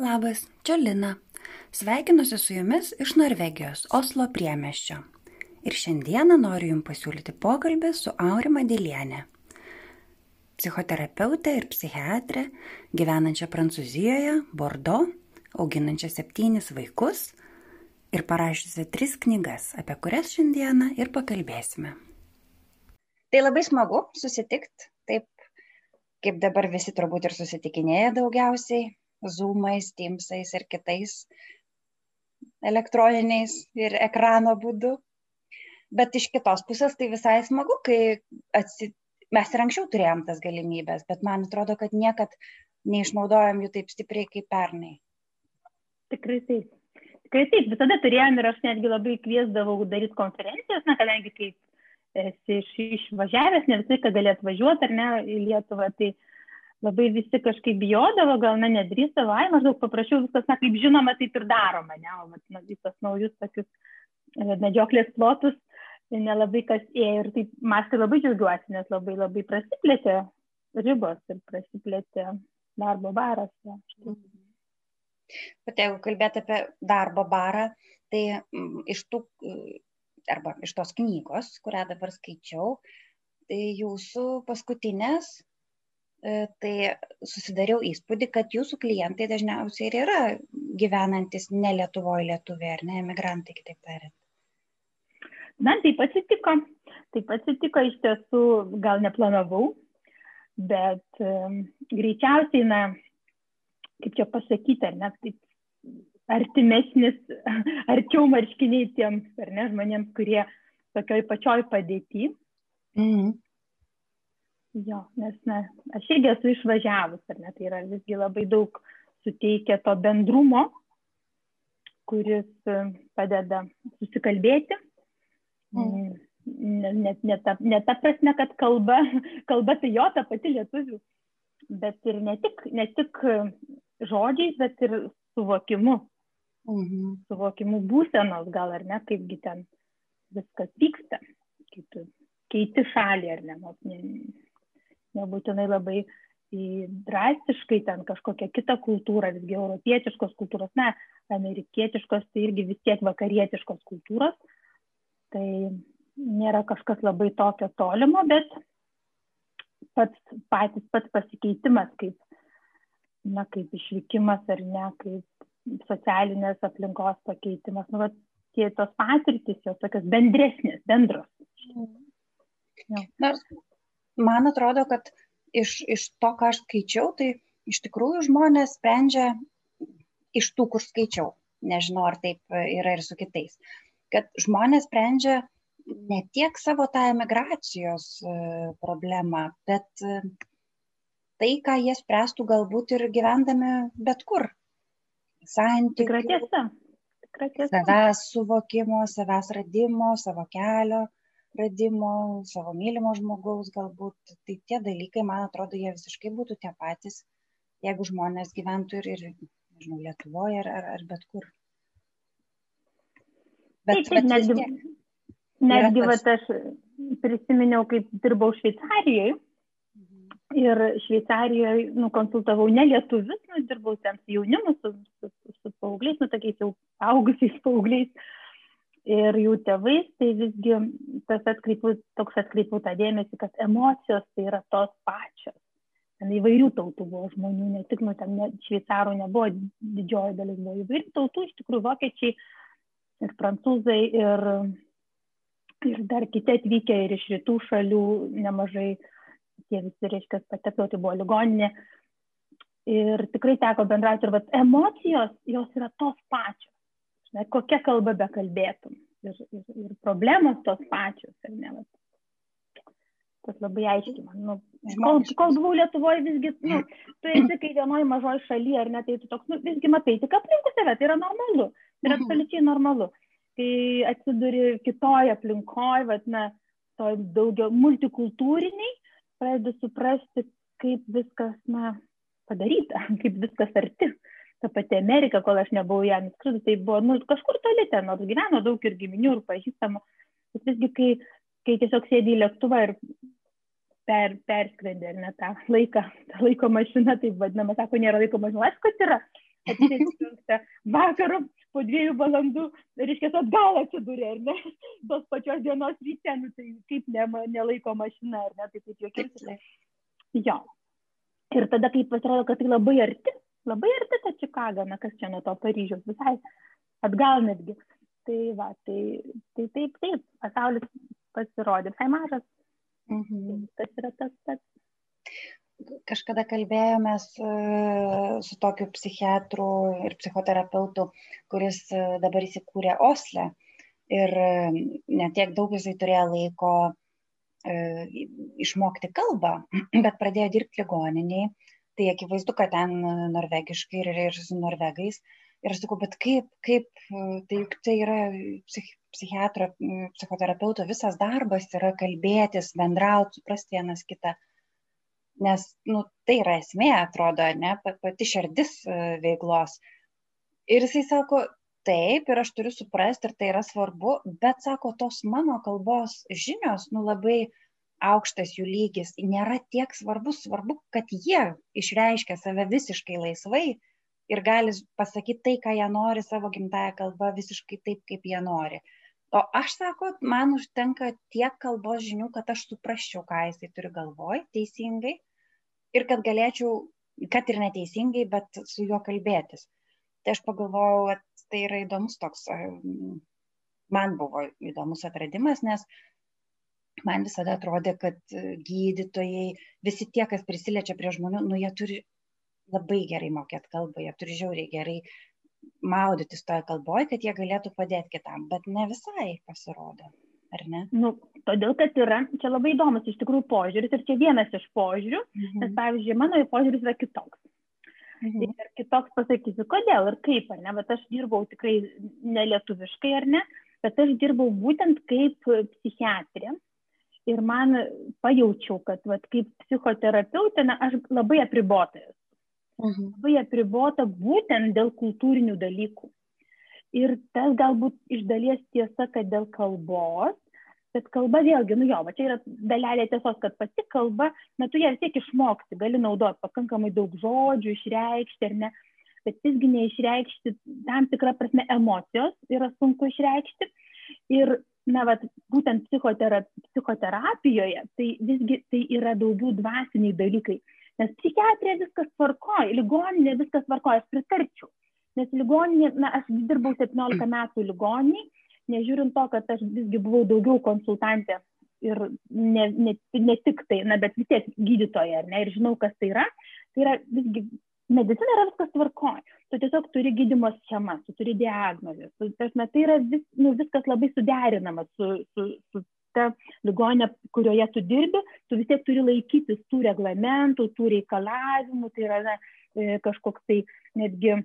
Labas, čia Lina. Sveikinuosi su jumis iš Norvegijos, Oslo priemeščio. Ir šiandieną noriu jums pasiūlyti pokalbį su Aurima Dėlienė. Psichoterapeutė ir psichiatrė, gyvenančia Prancūzijoje, Bordo, auginančia septynis vaikus ir parašiusi tris knygas, apie kurias šiandieną ir pakalbėsime. Tai labai smagu susitikti, taip kaip dabar visi turbūt ir susitikinėja daugiausiai, zoomais, teamsais ir kitais elektroniniais ir ekrano būdu. Bet iš kitos pusės tai visai smagu, kai atsi... mes ir anksčiau turėjom tas galimybės, bet man atrodo, kad niekad neišnaudojom jų taip stipriai kaip pernai. Tikrai taip. Tikrai taip, visada turėjom ir aš netgi labai kviesdavau daryti konferencijas, na, kadangi kaip esi iš, išvažiavęs, ne visai, kad gali atvažiuoti ar ne į Lietuvą, tai labai visi kažkaip bijodavo, gal na nedrįsdavo, ai maždaug paprašiau viskas, na kaip žinoma, taip ir daroma, ne, o mat, na, visas naujus tokius e, medžioklės plotus nelabai kas ėjo ir taip mes tai labai džiaugiuosi, nes labai labai prasiplėtė ribos ir prasiplėtė darbo baras. Ja. Bet jeigu kalbėt apie darbo barą, tai iš tų arba iš tos knygos, kurią dabar skaičiau, tai jūsų paskutinės, e, tai susidariau įspūdį, kad jūsų klientai dažniausiai ir yra gyvenantis ne Lietuvoje lietuviai, ar ne emigrantai, kitaip tariant. Na, taip atsitiko. Taip atsitiko iš tiesų, gal neplanavau, bet um, greičiausiai, na, kaip čia pasakyti, ar ne, taip artimesnis, arčiau marškiniai tiems, ar ne, žmonėms, kurie tokioj pačioj padėti. Mm. Jo, nes, na, aš irgi esu išvažiavus, ar ne, tai yra visgi labai daug suteikia to bendrumo, kuris e, padeda susikalbėti. Mm. Net ne, ne, ta, ne ta prasme, kad kalba, kalba tai jo ta pati lietuvių, bet ir ne tik, ne tik žodžiais, bet ir suvokimu mhm. suvokimu būsenos gal ar ne, kaipgi ten viskas vyksta, kai tu keiti šalį ar ne, ne, nebūtinai labai drastiškai ten kažkokią kitą kultūrą, visgi europietiškos kultūros, ne, amerikietiškos, tai irgi vis tiek vakarietiškos kultūros, tai nėra kažkas labai tokio tolimo, bet pats, patys pats pasikeitimas, kaip, na, kaip išvykimas ar ne, kaip socialinės aplinkos pakeitimas, nu, vat, tie tos patirtis, jos tokios bendresnės, bendros. Ja. Nors man atrodo, kad iš, iš to, ką aš skaičiau, tai iš tikrųjų žmonės sprendžia iš tų, kur skaičiau. Nežinau, ar taip yra ir su kitais. Kad žmonės sprendžia ne tiek savo tą emigracijos e, problemą, bet e, tai, ką jie spręstų galbūt ir gyvendami bet kur santykių. Tikra tiesa. Tikra tiesa. Savęs suvokimo, savęs radimo, savo kelio radimo, savo mylimo žmogaus galbūt. Tai tie dalykai, man atrodo, jie visiškai būtų tie patys, jeigu žmonės gyventų ir, ir nežinau, Lietuvoje ar, ar, ar bet kur. Bet, taip, taip, bet netgi, netgi tas... vat, aš prisiminiau, kaip dirbau Šveicarijoje ir Šveicarijoje nu, konsultavau ne lietuvius, nu, dirbau ten su jaunimu, su, su, su paaugliais, nu, tokiais jau augusiais paaugliais ir jų tėvais, tai visgi tas atkreipiu, toks atkreipiu tą dėmesį, kad emocijos tai yra tos pačios. Ten įvairių tautų buvo žmonių, ne tik, nu, ten ne, šveicarų nebuvo, didžioji dalis buvo įvairių tautų, iš tikrųjų vokiečiai ir prancūzai ir, ir dar kiti atvykę ir iš rytų šalių nemažai tie visi, reiškia, patekau, tai buvo ligoninė. Ir tikrai teko bendrauti ir vat, emocijos, jos yra tos pačios. Ne, kokia kalba be kalbėtum. Ir, ir, ir problemos tos pačios. Ir ne, tas labai aiškiai man. Nu, kol, kol buvau Lietuvoje, visgi, nu, tu esi kai vienoje mažoje šalyje, ar ne, tai tu toks, nu, visgi matai, tik aplinkui save, tai yra normalu. Tai yra mhm. absoliučiai normalu. Kai atsiduri kitoje aplinkoje, vad, na, to daugiau multikultūriniai, pradedu suprasti, kaip viskas, na, padaryta, kaip viskas arti. Ta pati Amerika, kol aš nebuvau ją nuskridus, tai buvo, nu, kažkur toli ten, nors gyveno daug ir giminių, ir pažįstamų. Bet visgi, kai, kai tiesiog sėdi į lėktuvą ir per, perskrendė, ar ne tą laiką, tą laiko mašiną, taip vadinama, sako, nėra laiko mašina, aišku, kad yra. Bet penktą vakaro po dviejų valandų, reiškia, atgal atsidūrė, ar ne? Tos pačios dienos ryte, nu, tai kaip ne, nelaiko mašina, ar ne, tai kaip juokinti. Jo. Ir tada, kai pasirodo, kad tai labai arti, labai arti ta Čikaga, na kas čia nuo to Paryžiaus, visai atgal netgi. Tai va, tai, tai taip, taip, pasaulis pasirodė visai mažas. Mhm. Tas yra tas pats kažkada kalbėjomės e, su tokiu psichiatru ir psichoterapeutu, kuris e, dabar įsikūrė Osle. Ir e, netiek daug jisai turėjo laiko išmokti kalbą, bet pradėjo dirbti ligoniniai. Tai akivaizdu, kad ten norvegiškai ir, ir su norvegais. Ir aš sakau, bet kaip, kaip, tai juk tai yra psich, psichiatro, psichoterapeuto visas darbas yra kalbėtis, bendrauti, suprasti vienas kitą nes nu, tai yra esmė, atrodo, ne, pati šerdis e, veiklos. Ir jisai sako, taip, ir aš turiu suprasti, ir tai yra svarbu, bet sako, tos mano kalbos žinios, nu labai aukštas jų lygis, nėra tiek svarbus, svarbu, kad jie išreiškia save visiškai laisvai ir gali pasakyti tai, ką jie nori savo gimtają kalbą, visiškai taip, kaip jie nori. O aš sako, man užtenka tiek kalbos žinių, kad aš suprasčiau, ką jisai turi galvoj teisingai ir kad galėčiau, kad ir neteisingai, bet su juo kalbėtis. Tai aš pagalvojau, kad tai yra įdomus toks, man buvo įdomus atradimas, nes man visada atrodė, kad gydytojai, visi tie, kas prisiliečia prie žmonių, nu jie turi labai gerai mokėti kalbą, jie turi žiauriai gerai maudytis toje kalboje, kad jie galėtų padėti kitam, bet ne visai pasirodo ar ne? Nu, todėl, kad yra, čia labai įdomus iš tikrųjų požiūris ir čia vienas iš požiūrių, mhm. nes pavyzdžiui, mano požiūris yra kitoks. Mhm. Ir kitoks pasakysiu, kodėl ir kaip, ar ne, bet aš dirbau tikrai nelietuviškai, ar ne, bet aš dirbau būtent kaip psichiatrė. Ir man pajaučiau, kad vat, kaip psichoterapeutė, na, aš labai apribota esu. Mhm. Labai apribota būtent dėl kultūrinių dalykų. Ir tas galbūt iš dalies tiesa, kad dėl kalbos, bet kalba vėlgi, nu jo, va čia yra dalelė tiesos, kad pati kalba, na tu ją vis tiek išmoksti, gali naudoti pakankamai daug žodžių, išreikšti ar ne, bet visgi neišreikšti tam tikrą prasme emocijos yra sunku išreikšti. Ir, na, va, būtent psichotera psichoterapijoje, tai visgi tai yra daugiau dvasiniai dalykai. Nes psichiatrija viskas tvarkoja, ligoninė viskas tvarkoja, aš pritarčiau nes ligoninė, na, aš dirbau 17 metų ligoniniai, nežiūrint to, kad aš visgi buvau daugiau konsultantė ir ne, ne, ne tik tai, na, bet vis tiek gydytoja, ne, ir žinau, kas tai yra, tai yra visgi medicina yra viskas tvarkoja. Tu tiesiog turi gydimo schemas, tu turi diagnozės. Tu, tasme, tai yra vis, nu, viskas labai suderinama su, su, su ta ligonė, kurioje tu dirbi, tu vis tiek turi laikytis tų reglamentų, tų reikalavimų, tai yra na, e, kažkoks tai netgi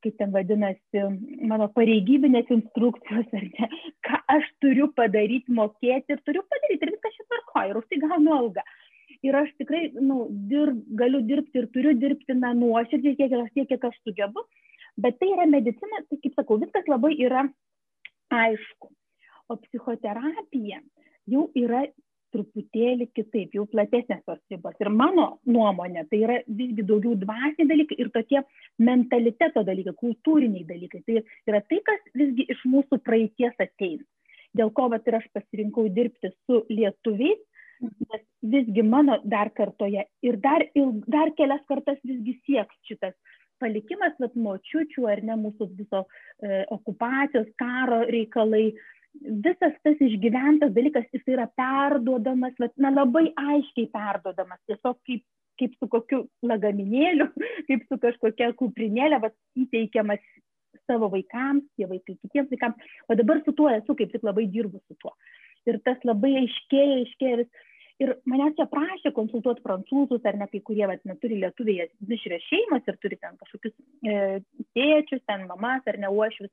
kaip ten vadinasi, mano pareigybinės instrukcijos, ar ne, ką aš turiu padaryti, mokėti ir turiu padaryti ir viskas šitą tvarkoja ir už tai gaunu algą. Ir aš tikrai nu, dirb, galiu dirbti ir turiu dirbti na, nuoširdžiai, kiek aš tiek, kiek aš sugebu, bet tai yra medicina, tai kaip sakau, viskas labai yra aišku. O psichoterapija jau yra truputėlį kitaip, jau platesnės tos ribos. Ir mano nuomonė, tai yra visgi daugiau dvasiniai dalykai ir tokie mentaliteto dalykai, kultūriniai dalykai. Tai yra tai, kas visgi iš mūsų praeities ateina. Dėl ko vat, ir aš pasirinkau dirbti su lietuviais, nes visgi mano dar kartoje ir dar, ilg, dar kelias kartas visgi sieks šitas palikimas, vat, močiučių ar ne mūsų viso e, okupacijos, karo reikalai, visas tas išgyventas dalykas, jis yra perduodamas, bet, na, labai aiškiai perduodamas, tiesiog kaip, kaip su kokiu lagaminėliu, kaip su kažkokia kuprinėlė, bet įteikiamas savo vaikams, tie vaikai kitiems vaikams, o dabar su tuo esu, kaip tik labai dirbu su tuo. Ir tas labai aiškėja, aiškėja vis. Ir manęs čia prašė konsultuoti prancūzus, ar ne kai kurie, bet neturi lietuviai, mišrios šeimos ir turi ten kažkokius e, tėčius, ten mamas ar ne uošvius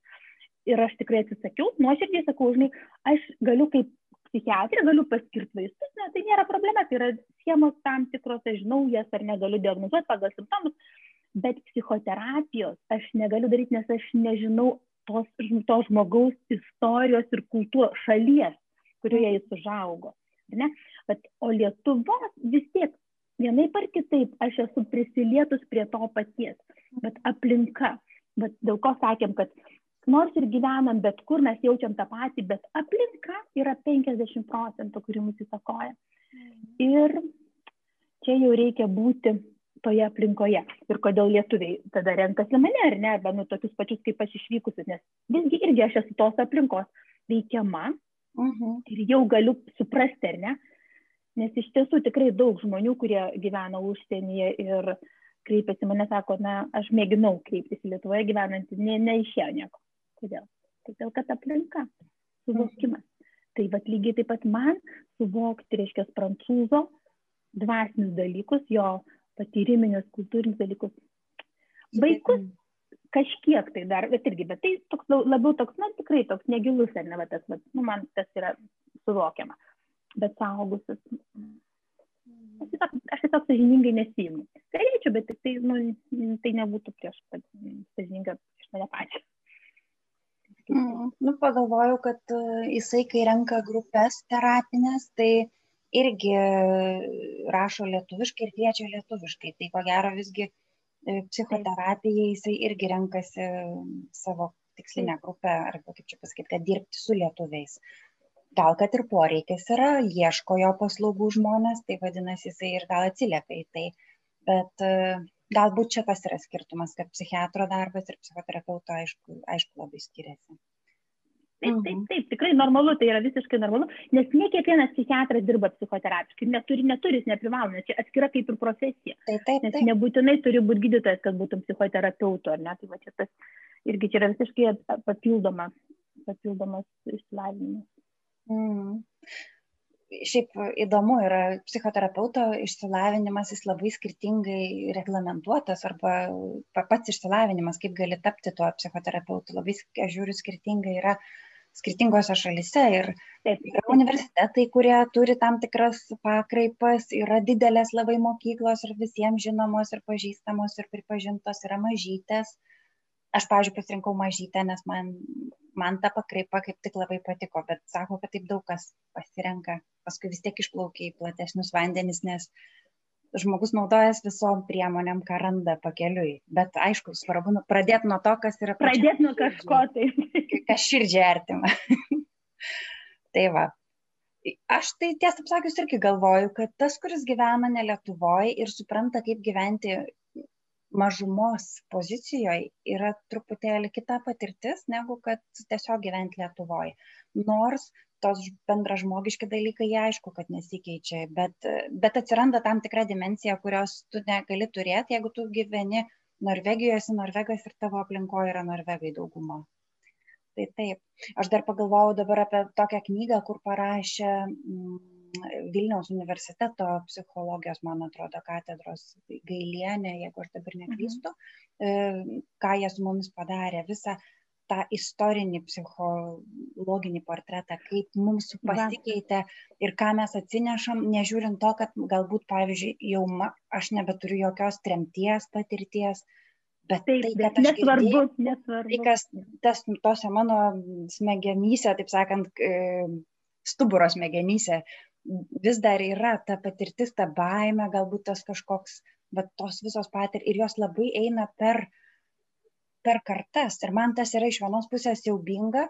ir aš tikrai atsisakiau, nuoširdžiai sakau, žinai, aš galiu kaip psichiatrė, galiu paskirti vaistus, ne, tai nėra problema, tai yra schemos tam tikros, aš žinau jas ar negaliu diagnozuoti pagal simptomus, bet psichoterapijos aš negaliu daryti, nes aš nežinau tos, to žmogaus istorijos ir kultūros šalies, kurioje jis užaugo. Bet, o Lietuvos vis tiek vienaip ar kitaip aš esu prisilietus prie to paties, bet aplinka. Bet dėl ko sakėm, kad nors ir gyvenam bet kur, mes jaučiam tą patį, bet aplinka yra 50 procentų, kuri mus įtakoja. Ir čia jau reikia būti toje aplinkoje. Ir kodėl lietuviai tada renkasi mane, ar ne, arba nu tokius pačius kaip aš išvykusius, nes visgi irgi aš esu tos aplinkos veikiama mhm. ir jau galiu suprasti, ar ne, nes iš tiesų tikrai daug žmonių, kurie gyvena užsienyje ir kreipiasi mane, sako, na, aš mėginau kreiptis į Lietuvoje gyvenantį, ne, neišėjo nieko. Kodėl? Todėl, kad aplinka, suvokimas. Tai vad lygiai taip pat man suvokti, reiškia, prancūzo dvasinius dalykus, jo patyriminius, kultūrinius dalykus. Vaikus kažkiek tai dar, bet irgi, bet tai toks, labiau toks, na tikrai toks negilus, ar ne, bet tas, bet, nu, man tas yra suvokiama. Bet saugusius. Aš tiesiog, aš tiesiog sažiningai nesijimu. Galėčiau, bet tik tai, nu, tai nebūtų prieš, sažininga prieš mane pačią. Mm, nu, pagalvojau, kad uh, jisai, kai renka grupės terapinės, tai irgi rašo lietuviškai ir kviečia lietuviškai. Tai ko gero visgi e, psichoterapijai jisai irgi renkasi savo tikslinę grupę, arba kaip čia pasakyti, kad dirbti su lietuviais. Gal kad ir poreikis yra, ieško jo paslaugų žmonės, tai vadinasi, jisai ir gal atsiliepia į tai. Bet uh, galbūt čia tas yra skirtumas, kad psichiatro darbas ir psichoterapeuto aišku, aišku labai skiriasi. Taip, taip, mhm. taip, tikrai normalu, tai yra visiškai normalu, nes ne kiekvienas psichiatras dirba psichoterapiškai, neturi, neturi, neprivalo, nes čia atskira kaip ir profesija. Taip, taip, taip. Nes nebūtinai turi būti gydytojas, kad būtum psichoterapeutu, ar ne, tai va čia tas irgi čia yra visiškai papildoma, papildomas išsilavinimas. Mm šiaip įdomu yra psichoterapeuto išsilavinimas, jis labai skirtingai reglamentuotas arba pats išsilavinimas, kaip gali tapti tuo psichoterapeutu, labai, aš žiūriu, skirtingai yra skirtingose šalise ir yra universitetai, kurie turi tam tikras pakraipas, yra didelės labai mokyklos ir visiems žinomos ir pažįstamos ir pripažintos yra mažytės. Aš, pavyzdžiui, pasirinkau mažytę, nes man man ta pakraipa kaip tik labai patiko, bet sako, kad taip daug kas pasirenka, paskui vis tiek išplaukia į platesnius vandenis, nes žmogus naudojas visom priemonėm, ką randa pakeliui. Bet aišku, svarbu nu, pradėti nuo to, kas yra pradėti nuo kažko, tai. kas širdžiai artima. tai va. Aš tai tiesą pasakius irgi galvoju, kad tas, kuris gyvena ne Lietuvoje ir supranta, kaip gyventi mažumos pozicijoj yra truputėlį kita patirtis, negu kad tiesiog gyventi Lietuvoje. Nors tos bendražmogiški dalykai, jie aišku, kad nesikeičia, bet, bet atsiranda tam tikra dimensija, kurios tu negali turėti, jeigu tu gyveni Norvegijoje, esi Norvegas ir tavo aplinkoje yra Norvegai dauguma. Tai taip. Aš dar pagalvojau dabar apie tokią knygą, kur parašė mm, Vilniaus universiteto psichologijos, man atrodo, katedros gailienė, jeigu aš dabar neklystu, mhm. ką jie su mumis padarė, visą tą istorinį psichologinį portretą, kaip mums pasikeitė ir ką mes atsinešam, nežiūrint to, kad galbūt, pavyzdžiui, jau ma, aš nebeturiu jokios tremties patirties, bet taip, tai, kad aš nesvarbu, girdėjau, nesvarbu. Tai, kas tas, tose mano smegenyse, taip sakant, stuburo smegenyse vis dar yra ta patirtis, ta baime, galbūt tas kažkoks, bet tos visos patir ir jos labai eina per, per kartas. Ir man tas yra iš vienos pusės jaubinga,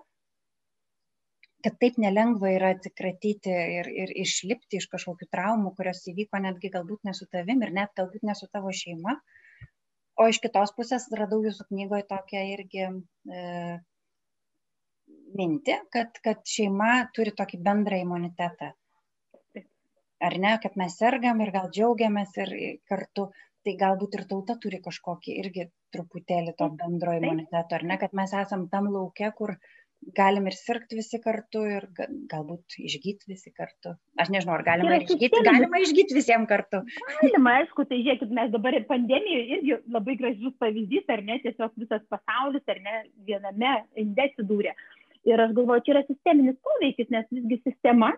kad taip nelengva yra atsikratyti ir, ir išlipti iš kažkokių traumų, kurios įvyko netgi galbūt ne su tavim ir net galbūt ne su tavo šeima. O iš kitos pusės radau jūsų knygoje tokią irgi e, mintį, kad, kad šeima turi tokį bendrą imunitetą ar ne, kad mes sergam ir gal džiaugiamės ir kartu, tai galbūt ir tauta turi kažkokį irgi truputėlį to bendro imuniteto, ar ne, kad mes esam tam laukia, kur galim ir sirgti visi kartu ir galbūt išgyti visi kartu. Aš nežinau, ar galima išgyti, galima išgyti visiems kartu. Galima, aišku, tai žiūrėkit, mes dabar ir pandemijoje irgi labai gražus pavyzdys, ar ne, tiesiog visas pasaulis, ar ne, viename inde atsidūrė. Ir aš galvoju, čia yra sisteminis poveikis, nes visgi sistema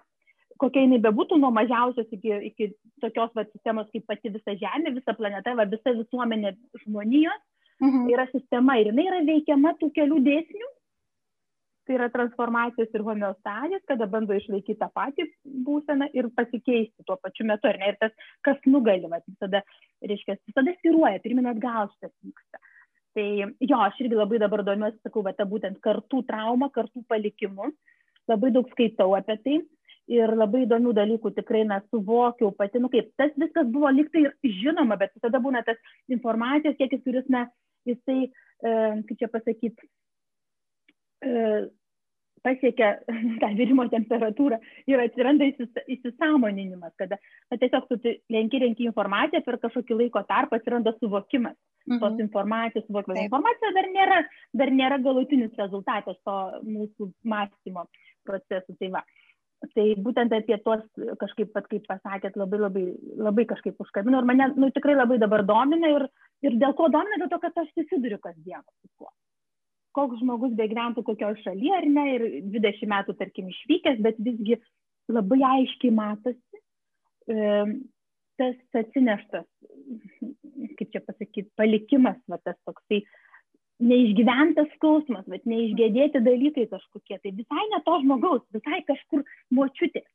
kokia jinai bebūtų, nuo mažiausios iki, iki tokios va, sistemos kaip pati visa Žemė, visa planeta, va, visa visuomenė žmonijos, mhm. yra sistema ir jinai yra veikiama tų kelių dėsnių. Tai yra transformacijos ir homeostazės, kada bando išlaikyti tą patį būseną ir pasikeisti tuo pačiu metu, ar ne? Ir tas, kas nugali, va, visada, reiškia, visada spiruoja, pirmin atgal šitas vyksta. Tai jo, aš irgi labai dabar domiuosi, sakau, va, ta būtent kartų trauma, kartų palikimu. Labai daug skaitau apie tai ir labai įdomių dalykų tikrai na, suvokiau pati, nu kaip, tas viskas buvo liktai ir žinoma, bet tada būna tas informacijos kiekis, kuris, na, jisai, e, kaip čia pasakyti, e, pasiekia tą virimo temperatūrą ir atsiranda įsisamoninimas, kada na, tiesiog tu lenki renki informaciją per kažkokį laiko tarpą atsiranda suvokimas mhm. tos informacijos, suvokimas. Taip. Informacija dar nėra, dar nėra galutinis rezultatas to mūsų mąstymo procesų. Tai, va. Tai būtent apie tos kažkaip, pat, kaip pasakėt, labai, labai, labai kažkaip užkabino ir mane nu, tikrai labai dabar domina ir, ir dėl ko domina, dėl to, kad aš susiduriu kasdien su tuo. Koks žmogus begyventų kokioj šaly ar ne ir 20 metų, tarkim, išvykęs, bet visgi labai aiškiai matosi e, tas atsineštas, kaip čia pasakyti, palikimas, va, tas toksai neišgyventas skausmas, bet neišgėdėti dalykai kažkokie, tai visai ne to žmogaus, visai kažkur močiutės.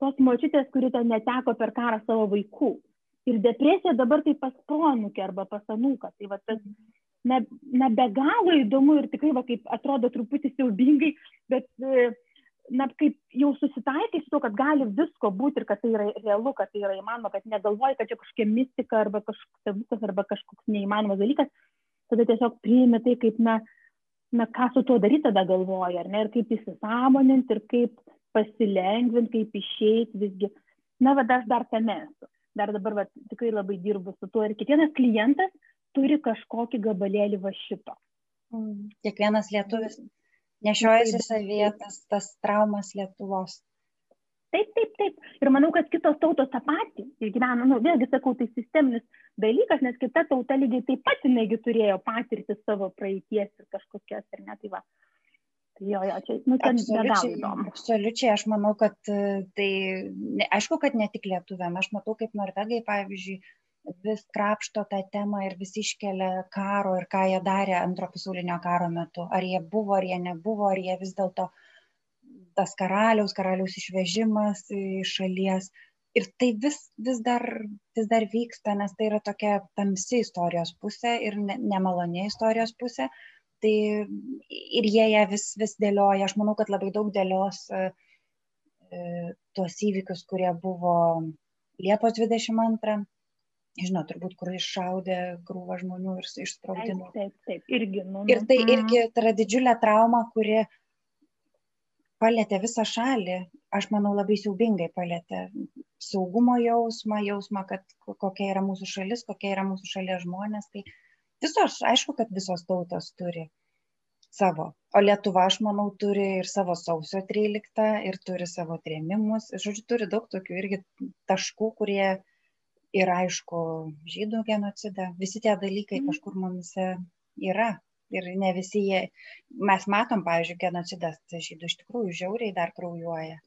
Tos močiutės, kuri ten neteko per karą savo vaikų. Ir depresija dabar tai pas pronukė arba pas anūką. Tai va tas na, na be galo įdomu ir tikrai, va, kaip atrodo truputį siaubingai, bet, e, na, kaip jau susitaikai su to, kad gali visko būti ir kad tai yra realu, kad tai yra įmanoma, kad negalvoji, kad čia kažkokia mistika arba kažkoks stebuklas arba kažkoks neįmanomas dalykas, tada tiesiog priimi tai kaip, na, na, ką su tuo daryti tada galvoji, ar ne, ir kaip įsisamoninti, ir kaip pasilengvinti, kaip išeiti visgi. Na, va, aš dar tame esu. Dar dabar va, tikrai labai dirbu su tuo ir kiekvienas klientas turi kažkokį gabalėlį va šito. Mm. Kiekvienas lietuvis nešiojasi savyje tas, tas traumas Lietuvos. Taip, taip, taip. Ir manau, kad kitos tautos tą patį išgyvena. Nu, vėlgi sakau, tai sisteminis dalykas, nes kita tauta lygiai taip pat negi turėjo patirti savo praeities ir kažkokias, ar ne, tai va. Tai jo, jo, čia, nu, ten absoliučiai, absoliučiai, aš manau, kad e, tai, ne, aišku, kad ne tik lietuviam, aš matau, kaip norvegai, pavyzdžiui, vis krapšto tą temą ir vis iškelia karo ir ką jie darė antro pasaulinio karo metu. Ar jie buvo, ar jie nebuvo, ar jie vis dėlto tas karaliaus, karaliaus išvežimas iš šalies. Ir tai vis, vis, dar, vis dar vyksta, nes tai yra tokia tamsi istorijos pusė ir ne, nemalonė istorijos pusė. Tai ir jie ją vis, vis dėlioja. Aš manau, kad labai daug dėlios e, tuos įvykius, kurie buvo Liepos 22 žinot, turbūt, kur iššaudė krūvą žmonių ir išsprogdino. Taip, taip, taip, irgi. Nu, ir tai mhm. irgi tai yra didžiulė trauma, kuri palėtė visą šalį, aš manau, labai siaubingai palėtė saugumo jausmą, jausmą, kad kokia yra mūsų šalis, kokia yra mūsų šalies žmonės. Tai visos, aišku, kad visos tautos turi savo. O Lietuva, aš manau, turi ir savo sausio 13 ir turi savo trėmimus. Žodžiu, turi daug tokių irgi taškų, kurie ir aišku žydų genocidą visi tie dalykai mhm. kažkur mumise yra ir ne visi jie mes matom pavyzdžiui genocidas žydų iš tikrųjų žiauriai dar kraujuoja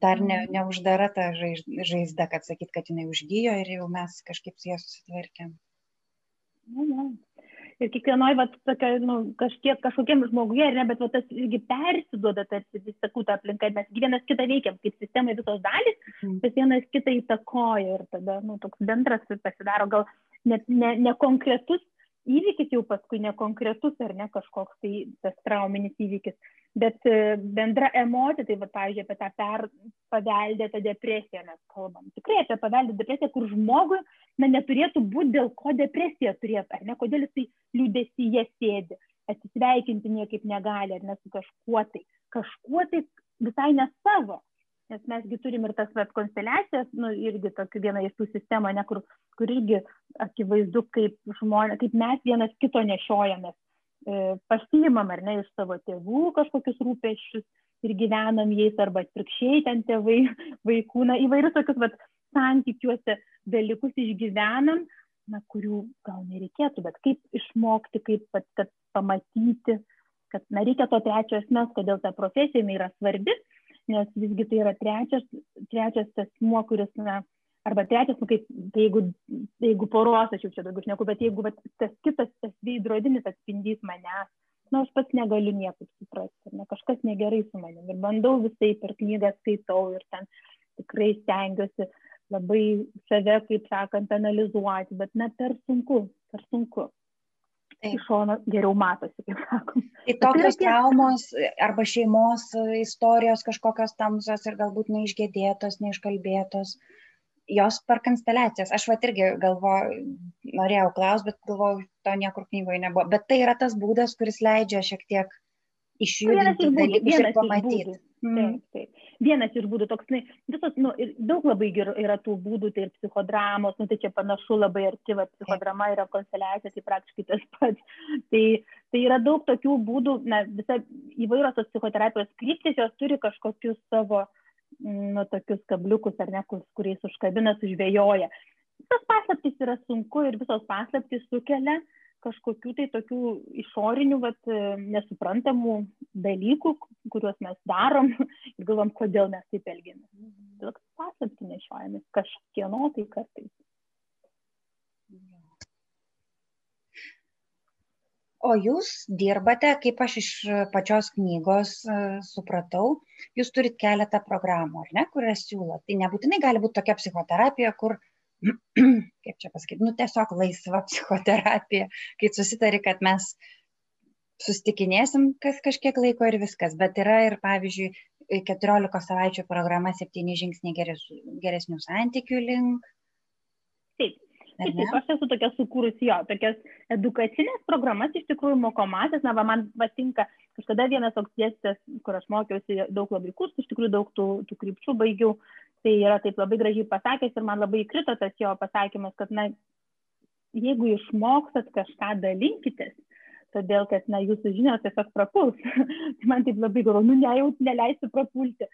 dar ne, mhm. neuždara ta žaizda, kad sakyt, kad jinai užgyjo ir jau mes kažkaip su ja susitvarkėm. Na, na ir kiekvienoj, va, tokia, nu, kažkiek, kažkokiam žmoguje, ne, bet va, tas irgi persiduoda, tarsi, vis sakau, tą aplinką, mes vienas kitą veikiam, kaip sistemai visos dalis, mm. bet vienas kitą įtakoja ir tada, nu, toks bendras pasidaro, gal net ne, ne konkretus įvykis jau paskui, ne konkretus ar ne kažkoks tai tas trauminis įvykis, bet e, bendra emocija, tai, va, pavyzdžiui, apie tą per paveldėtą depresiją mes kalbam. Tikrai apie paveldėtą depresiją, kur žmogui na, neturėtų būti dėl ko depresija turėtų, ar ne, kodėl jisai liūdesyje sėdi, atsisveikinti niekaip negali, ar ne su kažkuo tai, kažkuo tai visai ne savo. Nes mesgi turim ir tas vat, konsteliacijas, nu, irgi tokių viena iš tų sistemų, ne, kur, kur irgi akivaizdu, kaip, žmonė, kaip mes vienas kito nešiojamės. E, pasiimam ar ne iš savo tėvų kažkokius rūpeščius ir gyvenam jais arba atvirkščiai ten tėvai vaikų, na įvairius tokius vat, santykiuose dalykus išgyvenam, na, kurių gal nereikėtų, bet kaip išmokti, kaip pat, kad pamatyti, kad na, reikia to trečio asmens, kodėl ta profesija yra svarbi, nes visgi tai yra trečias, trečias asmuo, kuris na, arba trečias, nu, kaip, tai jeigu, jeigu poros, aš jau čia daugiau šneku, bet jeigu bet, tas kitas, tas veidrodinis atspindys manęs, na, nu, aš pats negaliu niekaip suprasti, ne, kažkas negerai su manim ir bandau visai per knygą skaitau ir ten tikrai stengiuosi labai save, kaip sakant, analizuoti, bet na, per sunku, per sunku. Taip. iš šono geriau matosi, kaip sakom. Tai tokios tai traumos arba šeimos istorijos kažkokios tamsios ir galbūt neišgėdėtos, neiškalbėtos, jos per konsteliacijas. Aš va irgi galvoju, norėjau klausti, bet galvoju, to niekur knygoje nebuvo. Bet tai yra tas būdas, kuris leidžia šiek tiek išjudinti dalykus ir pamatyti. Taip, taip. Vienas iš būdų toks, na, visos, nu, daug labai yra tų būdų, tai ir psichodramos, nu, tai čia panašu labai arti, va, psichodrama yra konsteliacija, tai praktiškai tas pats. Tai, tai yra daug tokių būdų, na, visa įvairios tos psichoterapijos kryptis, jos turi kažkokius savo, nu, tokius kabliukus, ar ne, kuriais užkabina, sužvėjoja. Visas paslaptis yra sunku ir visos paslaptis sukelia uh, kažkokių tai tokių išorinių, vat, nesuprantamų dalykų, kuriuos mes darom ir galvom, kodėl mes taip elgiamės. Toks paslapti nešiojamės kažkieno tai kartais. O jūs dirbate, kaip aš iš pačios knygos uh, supratau, jūs turit keletą programų, ar ne, kurias siūlo. Tai nebūtinai gali būti tokia psichoterapija, kur uh, kaip čia pasakyti, nu tiesiog laisva psichoterapija, kai susitari, kad mes sustikinėsim kas kažkiek laiko ir viskas, bet yra ir, pavyzdžiui, 14 savaičių programa 7 žingsniai geresnių santykių link. Taip. Taip, taip, aš esu tokia sukūrusi jo, tokias edukacinės programas iš tikrųjų mokomasis, na, va, man patinka, kažkada vienas toks dėstytas, kur aš mokiausi daug labai kursų, iš tikrųjų daug tų, tų krypčių baigiau, tai yra taip labai gražiai pasakęs ir man labai įkrito tas jo pasakymas, kad, na, jeigu išmokstat kažką dalinkitės, todėl kad, na, jūsų žinios tiesiog prapuls. tai man taip labai galvo, nu, ne, jau neleisiu prapulti.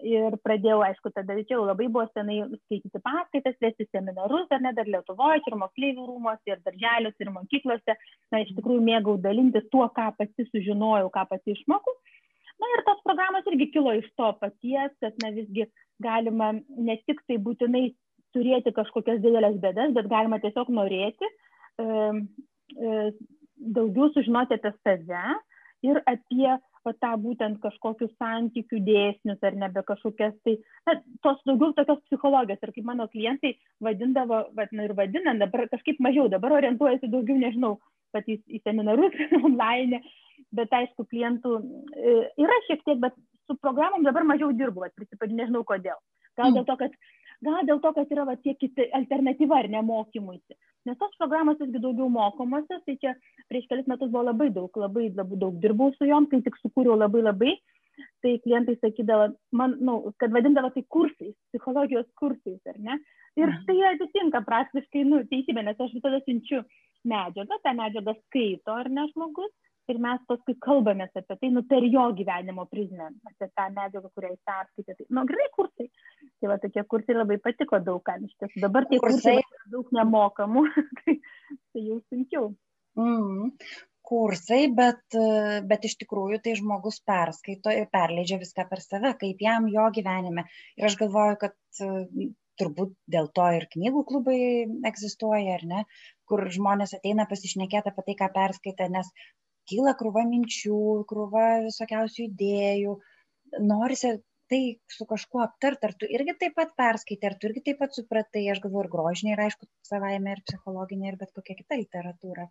Ir pradėjau, aišku, tada čia jau labai buvo senai skaityti paskaitas, vesti seminarus, ar ne, dar Lietuvoje, ir moksleivių rūmose, ir darželiuose, ir mokyklose. Na, iš tikrųjų mėgau dalintis tuo, ką pati sužinojau, ką pati išmokau. Na ir tos programos irgi kilo iš to paties, kad, na, visgi galima ne tik tai būtinai turėti kažkokias didelės bėdas, bet galima tiesiog norėti e, daugiau sužinoti apie save ir apie va, tą būtent kažkokius santykių dėsnius ar nebe kažkokias tai, na, tos daugiau tokios psichologijos. Ir kaip mano klientai vadindavo, va, na, ir vadina, dabar kažkaip mažiau, dabar orientuojasi daugiau, nežinau, pat į, seminarus online, bet aišku, klientų e, yra šiek tiek, bet su programom dabar mažiau dirbu, prisipažinti, nežinau kodėl. Gal dėl to, kad, gal dėl to, kad yra va, tie kiti alternatyva ar nemokymuisi. Nes tos programos visgi daugiau mokomosios, tai čia prieš kelis metus buvo labai daug, labai, labai daug dirbau su jom, tai tik sukūriau labai labai. Tai klientai sakydavo, man, nu, kad vadindavo tai kursais, psichologijos kursais, ar ne? Ir mhm. tai atitinka praktiškai, nu, teisybė, nes aš visada siunčiu medžiagą, tą medžiagą skaito, ar ne žmogus, ir mes paskui kalbamės apie tai, nu, per jo gyvenimo prizmę, apie tą medžiagą, kurią jis perskaitė. Tai, nu, gerai, kursai. Tai va, tokie kursai labai patiko daugam iš tiesų. Dabar tie kursai, kursai daug nemokamų, tai, tai jau sunkiau. Mm, kursai, bet, bet iš tikrųjų tai žmogus perskaito ir perleidžia viską per save, kaip jam jo gyvenime. Ir aš galvoju, kad turbūt dėl to ir knygų klubai egzistuoja, ar ne, kur žmonės ateina pasišnekėti apie tai, ką perskaitė, nes kyla krūva minčių, krūva visokiausių idėjų, norisi tai su kažkuo aptart, ar tu irgi taip pat perskaitai, ar tu irgi taip pat supratai, aš galvoju, ir grožinė, ir aišku, savaime, ir psichologinė, ir bet kokia kita literatūra.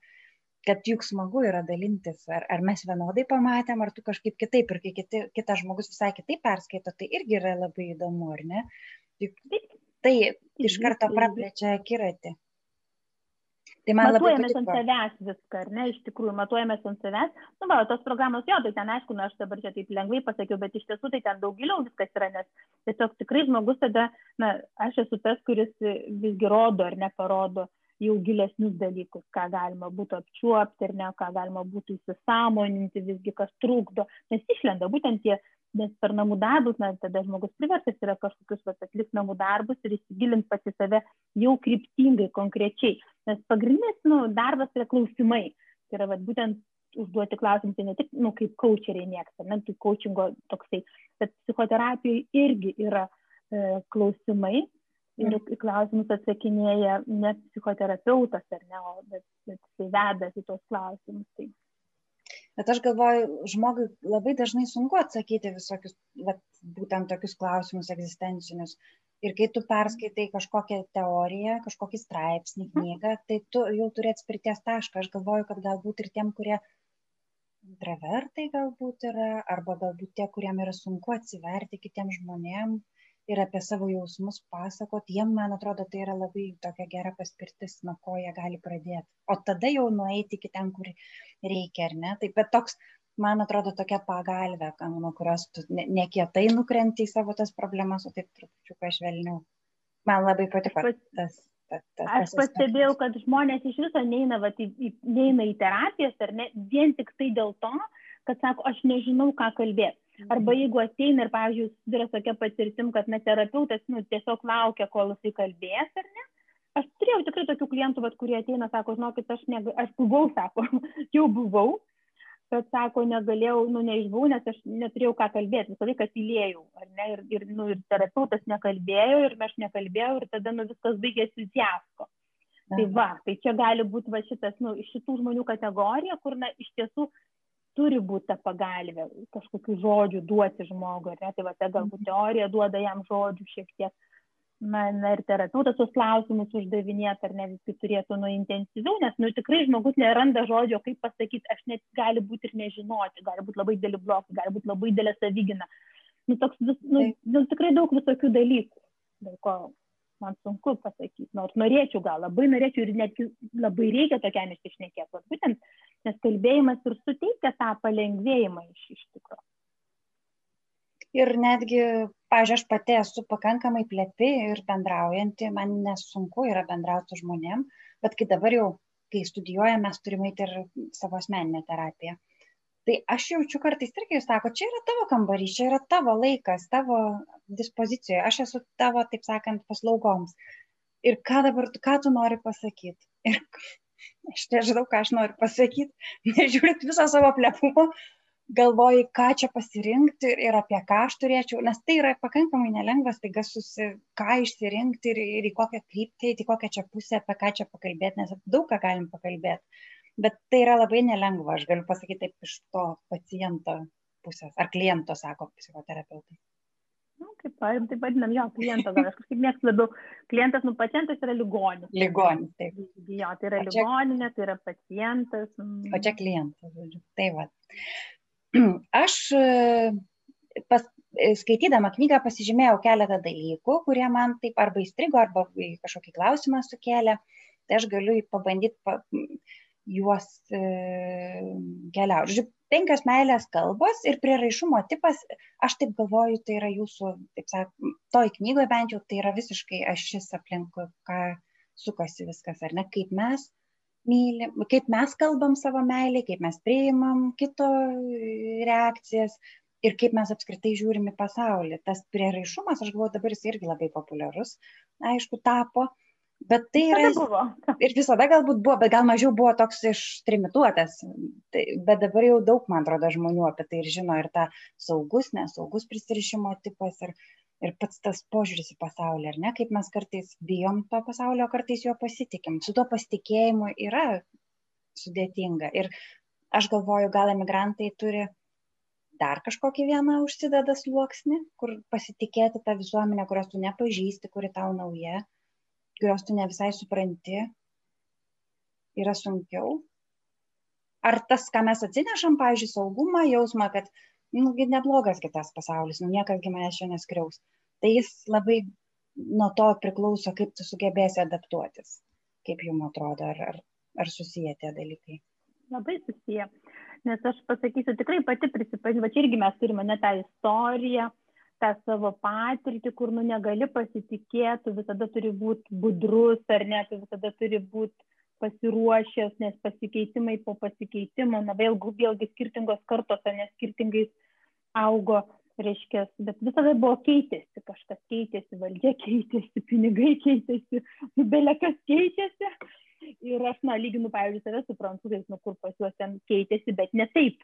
Kad juk smagu yra dalintis, ar, ar mes vienodai pamatėm, ar tu kažkaip kitaip, ir kai kiti, kitas žmogus visai kitaip perskaito, tai irgi yra labai įdomu, ar ne? Juk tai iš karto praplečia akiratį. Tai matuojamės ant savęs viską, ar ne, iš tikrųjų, matuojamės ant savęs. Nu, va, tos programos, jo, tai ten aišku, na, aš dabar čia taip lengvai pasakiau, bet iš tiesų tai ten daug giliau viskas yra, nes tiesiog tikrai žmogus tada, na, aš esu tas, kuris visgi rodo ar neparodo jau gilesnius dalykus, ką galima būtų apčiuopti ir ne, ką galima būtų įsisamoninti, visgi kas trukdo, nes išlenda būtent tie nes per namų darbus, na, tada žmogus priversas yra kažkokius vat, atlikti namų darbus ir įsigilinti pati save jau kryptingai, konkrečiai. Nes pagrindinis nu, darbas yra klausimai. Tai yra vat, būtent užduoti klausimus, tai ne tik nu, kaip coacheriai mėgsta, ne tai coachingo toksai, bet psichoterapijoje irgi yra e, klausimai ir mm. klausimus atsakinėja ne psichoterapeutas, ar ne, o bet, bet jisai veda į tos klausimus. Tai bet aš galvoju žmogui labai dažnai sunku atsakyti visokius vat būtent tokius klausimus egzistencinius Ir kai tu perskaitai kažkokią teoriją, kažkokį straipsnį, knygą, tai tu jau turi atspirties tašką. Aš galvoju, kad galbūt ir tiem, kurie intravertai galbūt yra, arba galbūt tie, kuriem yra sunku atsiverti kitiem žmonėm ir apie savo jausmus pasakot, jiem, man atrodo, tai yra labai tokia gera paspirtis, nuo ko jie gali pradėti. O tada jau nueiti iki ten, kur reikia, ar ne? Taip, bet toks man atrodo tokia pagalvė, nuo kurios tu nekietai ne nukrenti į savo tas problemas, o taip trupučiuką švelniau. Man labai patiko tas. tas, tas, tas Aš pastebėjau, kad žmonės iš viso neina, va, į, neina į terapijas, ar ne, vien tik tai dėl to, kad sako, aš nežinau, ką kalbėti. Mhm. Arba jeigu ateina ir, pavyzdžiui, susiduria tokia patirtim, kad na, terapeutas nu, tiesiog laukia, kol jisai kalbės, ar ne? Aš turėjau tikrai tokių klientų, vat, kurie ateina, sako, žinokit, aš, neg... aš buvau, sako, jau buvau, bet sako, negalėjau, nu, neišbuvau, nes aš neturėjau ką kalbėti, visą laiką tylėjau, ar ne, ir, ir, nu, ir terapeutas nekalbėjo, ir aš nekalbėjau, ir tada, nu, viskas baigėsi fiasko. Tai va, tai čia gali būti va šitas, nu, iš šitų žmonių kategorija, kur, na, iš tiesų turi būti ta pagalbė, kažkokių žodžių duoti žmogui, ar ne, tai va, ta galbūt mhm. teorija duoda jam žodžių šiek tiek na, na ir terapeutas tuos klausimus uždavinėti, ar ne visi turėtų nu intensyviau, nes nu, tikrai žmogus neranda žodžio, kaip pasakyti, aš net gali būti ir nežinoti, gali būti labai dėlį blokai, gali būti labai dėlė savigina. Nu, toks, vis, nu, nu, tikrai daug visokių dalykų, dėl ko man sunku pasakyti, nors norėčiau, gal labai norėčiau ir netgi labai reikia tokiam išišnekėti, būtent, nes kalbėjimas ir suteikia tą palengvėjimą iš, iš ir netgi pavyzdžiui aš pati esu pakankamai plepi ir bendraujanti man nesunku yra bendraut su žmonėm bet kai dabar jau kai studijuojam mes turim eit ir savo asmeninę terapiją. Tai aš jaučiu kartais irgi jūs sakot čia yra tavo kambarys čia yra tavo laikas tavo dispozicijoje aš esu tavo taip sakant paslaugoms. Ir ką dabar ką tu nori pasakyt? Ir aš nežinau ką aš noriu pasakyt nežiūrint viso savo plepumo galvoji, ką čia pasirinkti ir apie ką aš turėčiau, nes tai yra pakankamai nelengva, taiga susi, ką išsirinkti ir, ir į kokią kryptį, į kokią čia pusę, apie ką čia pakalbėti, nes daug ką galim pakalbėti. Bet tai yra labai nelengva, aš galiu pasakyti taip iš to paciento pusės, ar kliento, sako psichoterapeutai. Nu, kaip, taip vadinam, jo, kliento, gal aš kažkaip mėgstu labiau. Klientas, nu, pacientas yra ligonis. Ligonis, taip. Jo, tai yra čia, ligoninė, tai yra pacientas. Mm. O čia klientas, žodžiu. Tai va. Aš e, pas, e, skaitydama knygą pasižymėjau keletą dalykų, kurie man taip arba įstrigo, arba kažkokį klausimą sukėlė. Tai aš galiu pabandyti pa, juos e, keliauti. Žodžiu, penkios meilės kalbos ir prieraišumo tipas, aš taip galvoju, tai yra jūsų, taip sakant, toj knygoje bent jau tai yra visiškai ašis aplinkui, ką sukasi viskas, ar ne, kaip mes mylim, kaip mes kalbam savo meilį, kaip mes priimam kito reakcijas ir kaip mes apskritai žiūrim į pasaulį. Tas prieraišumas, aš galvoju, dabar jis irgi labai populiarus, aišku, tapo. Bet tai yra. Buvo. Ir visada galbūt buvo, bet gal mažiau buvo toks ištrimituotas. Tai, bet dabar jau daug, man atrodo, žmonių apie tai ir žino. Ir ta saugus, nesaugus prisirišimo tipas. Ir, ir pats tas požiūris į pasaulį, ar ne, kaip mes kartais bijom to pasaulio, kartais jo pasitikim. Su tuo pasitikėjimu yra sudėtinga. Ir aš galvoju, gal emigrantai turi dar kažkokį vieną užsideda sluoksnį, kur pasitikėti tą visuomenę, kurios tu nepažįsti, kuri tau nauja, kurios tu ne visai supranti, yra sunkiau. Ar tas, ką mes atsinešam, pavyzdžiui, saugumą, jausmą, kad nugi neblogas kitas pasaulis, nu niekas gi manęs čia neskriaus. Tai jis labai nuo to priklauso, kaip tu sugebėsi adaptuotis, kaip jums atrodo, ar, ar, ar susiję tie dalykai. Labai susiję, nes aš pasakysiu, tikrai pati prisipažinti, va čia irgi mes turime ne tą istoriją, tą savo patirtį, kur nu negali pasitikėti, visada turi būti budrus ar ne, tu visada turi būti pasiruošęs, nes pasikeitimai po pasikeitimo, na vėlgi, vėlgi skirtingos kartos, ar ne skirtingais augo, reiškia, bet visada buvo keitėsi, kažkas keitėsi, valdžia keitėsi, pinigai keitėsi, nu, belekas keitėsi. Ir aš, na, lyginu, pavyzdžiui, save su prancūzais, nu, kur pas juos ten keitėsi, bet ne taip.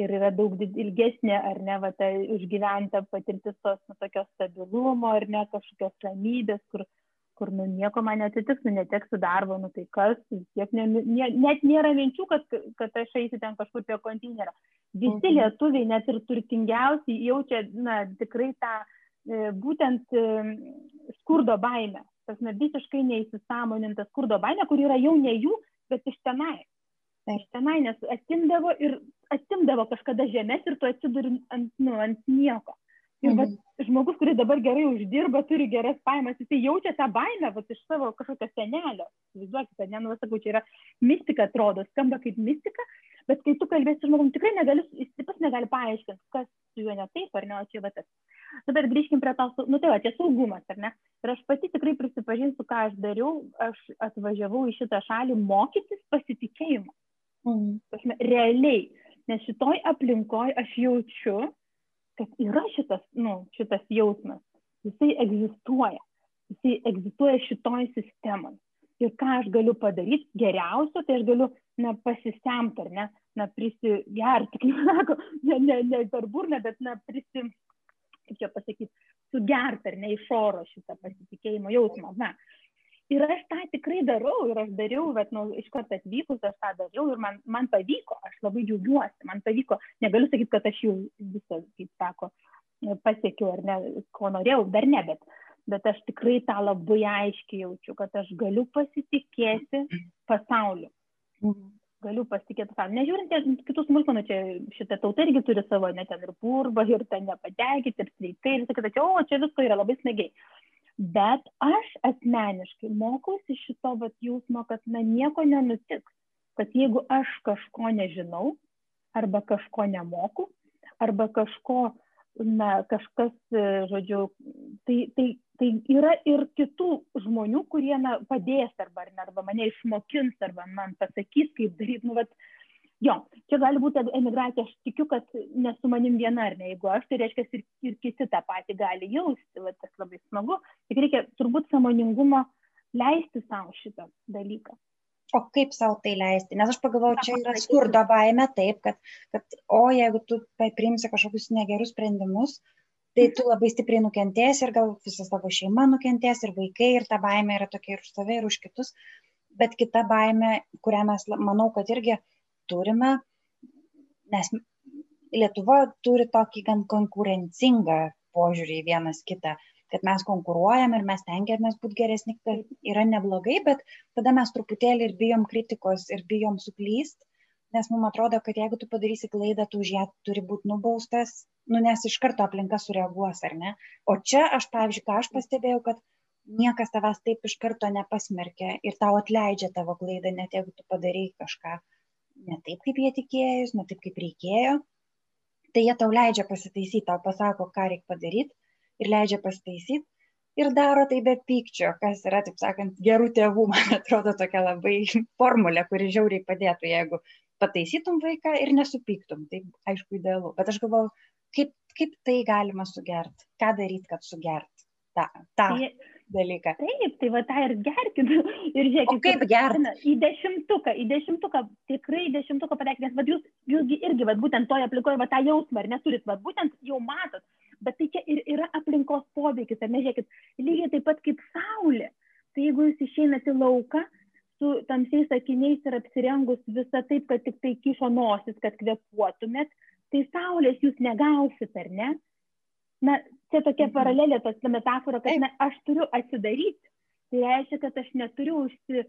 Ir yra daug ilgesnė, ar ne, va, ta užgyventa patirtis tos, nu, tokios stabilumo, ar ne, kažkokios ramybės, kur, kur nu nieko man neatsitiks, nu neteksiu darbo, nu tai kas, tiek ne, ne, net nėra minčių, kad, kad aš eisiu ten kažkur prie konteinerio. Visi mhm. lietuviai, net ir turtingiausiai, jaučia, na, tikrai tą būtent e, skurdo baimę. Tas ne visiškai neįsisamoninta skurdo baimė, kur yra jau ne jų, bet iš tenai. Iš tenai, nes atimdavo ir atimdavo kažkada žemės ir tu atsiduri ant, nu, ant nieko. Ir mhm. Žmogus, kuris dabar gerai uždirba, turi geras pajamas, jisai jaučia tą baimę va, iš savo kažkokio senelio. Įsivaizduokite, ne, nu, sakau, čia yra mistika, atrodo, skamba kaip mistika, bet kai tu kalbėsi žmogum, tikrai negali, jis taip pat negali paaiškinti, kas su juo ne taip ar ne, o čia va tas. Bet grįžkim prie to, nu tai va, čia saugumas, ar ne? Ir aš pati tikrai prisipažinsiu, ką aš dariau, aš atvažiavau į šitą šalį mokytis pasitikėjimo. Mhm. Realiai, nes šitoj aplinkoje aš jaučiu, kad yra šitas, nu, šitas jausmas, jisai egzistuoja, jisai egzistuoja šitoj sistemai. Ir ką aš galiu padaryti geriausio, tai aš galiu, na, pasisemti, ar ne, na, prisigerti, kaip sako, ne, ne, ne per burną, bet, na, prisi, kaip čia pasakyti, sugerti, ar ne, iš oro šitą pasitikėjimo jausmą. Na, ir aš tą tikrai darau ir aš dariau bet nu iš karto atvykus aš tą dariau ir man man pavyko aš labai džiaugiuosi man pavyko. Negaliu sakyt kad aš jau visą kaip sako pasiekiau ar ne ko norėjau dar ne bet bet aš tikrai tą labai aiškiai jaučiu kad aš galiu pasitikėti pasauliu. Mhm. galiu pasitikėti pasauliu. Nežiūrint kitų smulkmenų čia šita tauta irgi turi savo ne ten ir purvą ir ten nepatenkinti ir streikai ir visa kita. Čia o čia visko yra labai smagiai bet aš asmeniškai mokausi šito vat jausmo, kad na nieko nenutiks, kad jeigu aš kažko nežinau, arba kažko nemoku, arba kažko, na, kažkas, žodžiu, tai, tai, tai yra ir kitų žmonių, kurie na, padės arba, arba mane išmokins, arba man pasakys, kaip daryti, nu, vat, jo čia gali būti emigracija aš tikiu kad ne su manim viena ar ne? Jeigu aš tai reiškias ir ir kiti tą patį gali jausti va tas labai smagu. Tik reikia turbūt sąmoningumo leisti sau šitą dalyką. O kaip sau tai leisti? Nes aš pagalvojau čia yra skurdo baimė taip kad kad o jeigu tu priimsi kažkokius negerus sprendimus tai tu labai stipriai nukentėsi ir gal visa tavo šeima nukentės ir vaikai ir ta baimė yra tokia ir už tave ir už kitus. Bet kita baimė kurią mes manau kad irgi turime, nes Lietuva turi tokį gan konkurencingą požiūrį į vienas kitą, kad mes konkuruojam ir mes tengiamės būti geresni, tai yra neblogai, bet tada mes truputėlį ir bijom kritikos ir bijom suklyst, nes mums atrodo, kad jeigu tu padarysi klaidą, tu už ją turi būti nubaustas, nu, nes iš karto aplinka sureaguos, ar ne? O čia aš, pavyzdžiui, ką aš pastebėjau, kad niekas tavęs taip iš karto nepasmerkia ir tau atleidžia tavo klaidą, net jeigu tu padarai kažką ne taip, kaip jie tikėjus, ne taip, kaip reikėjo, tai jie tau leidžia pasitaisyti, tau pasako, ką reikia padaryti ir leidžia pasitaisyti ir daro tai be pykčio, kas yra, taip sakant, gerų tėvų, man atrodo, tokia labai formulė, kuri žiauriai padėtų, jeigu pataisytum vaiką ir nesupyktum, tai aišku, idealu. Bet aš galvoju, kaip, kaip tai galima sugerti, ką daryti, kad sugerti tą, tą tai, dalyką. Taip, tai va tą ir gerkit. Ir žiūrėkit, o kaip gerti? Į dešimtuką, į dešimtuką, tikrai į dešimtuką patekti, nes va, jūs, jūs irgi va, būtent toje aplikoje va, tą jausmą, ar neturit, va, būtent jau matot. Bet tai čia ir yra aplinkos poveikis, ar ne, žiūrėkit, lygiai taip pat kaip saulė. Tai jeigu jūs išeinate į lauką, su tamsiais akiniais ir apsirengus visą taip, kad tik tai kišo nosis, kad kvepuotumėt, tai saulės jūs negausit, ar ne? na čia tokia mhm. paralelė tos metafora kad na aš turiu atsidaryti. Tai reiškia kad aš neturiu užsi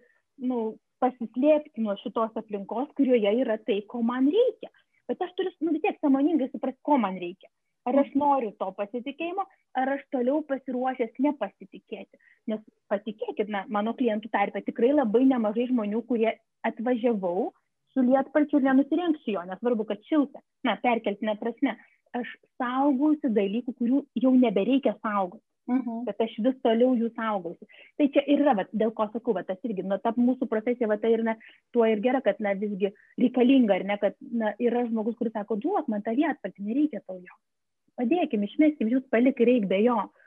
nu pasislėpti nuo šitos aplinkos kurioje yra tai ko man reikia. Bet aš turiu nu vis tiek sąmoningai suprast ko man reikia. Ar aš mhm. noriu to pasitikėjimo ar aš toliau pasiruošęs nepasitikėti. Nes patikėkit na mano klientų tarpe tikrai labai nemažai žmonių kurie atvažiavau su lietpalčiu ir nenusirengsiu jo nesvarbu kad šilta na perkeltine prasme aš saugausi dalykų, kurių jau nebereikia saugoti. Uh mhm. -huh. Bet aš vis toliau jų saugausi. Tai čia ir yra, va, dėl ko sakau, va, tas irgi, nu, ta mūsų profesija, va, tai ir, na, tuo ir gera, kad, na, visgi reikalinga, ar ne, kad, na, yra žmogus, kuris sako, duok man tą vietą, nereikia tau jo. Padėkim, išmeskim, jūs palik reik be jo. Uh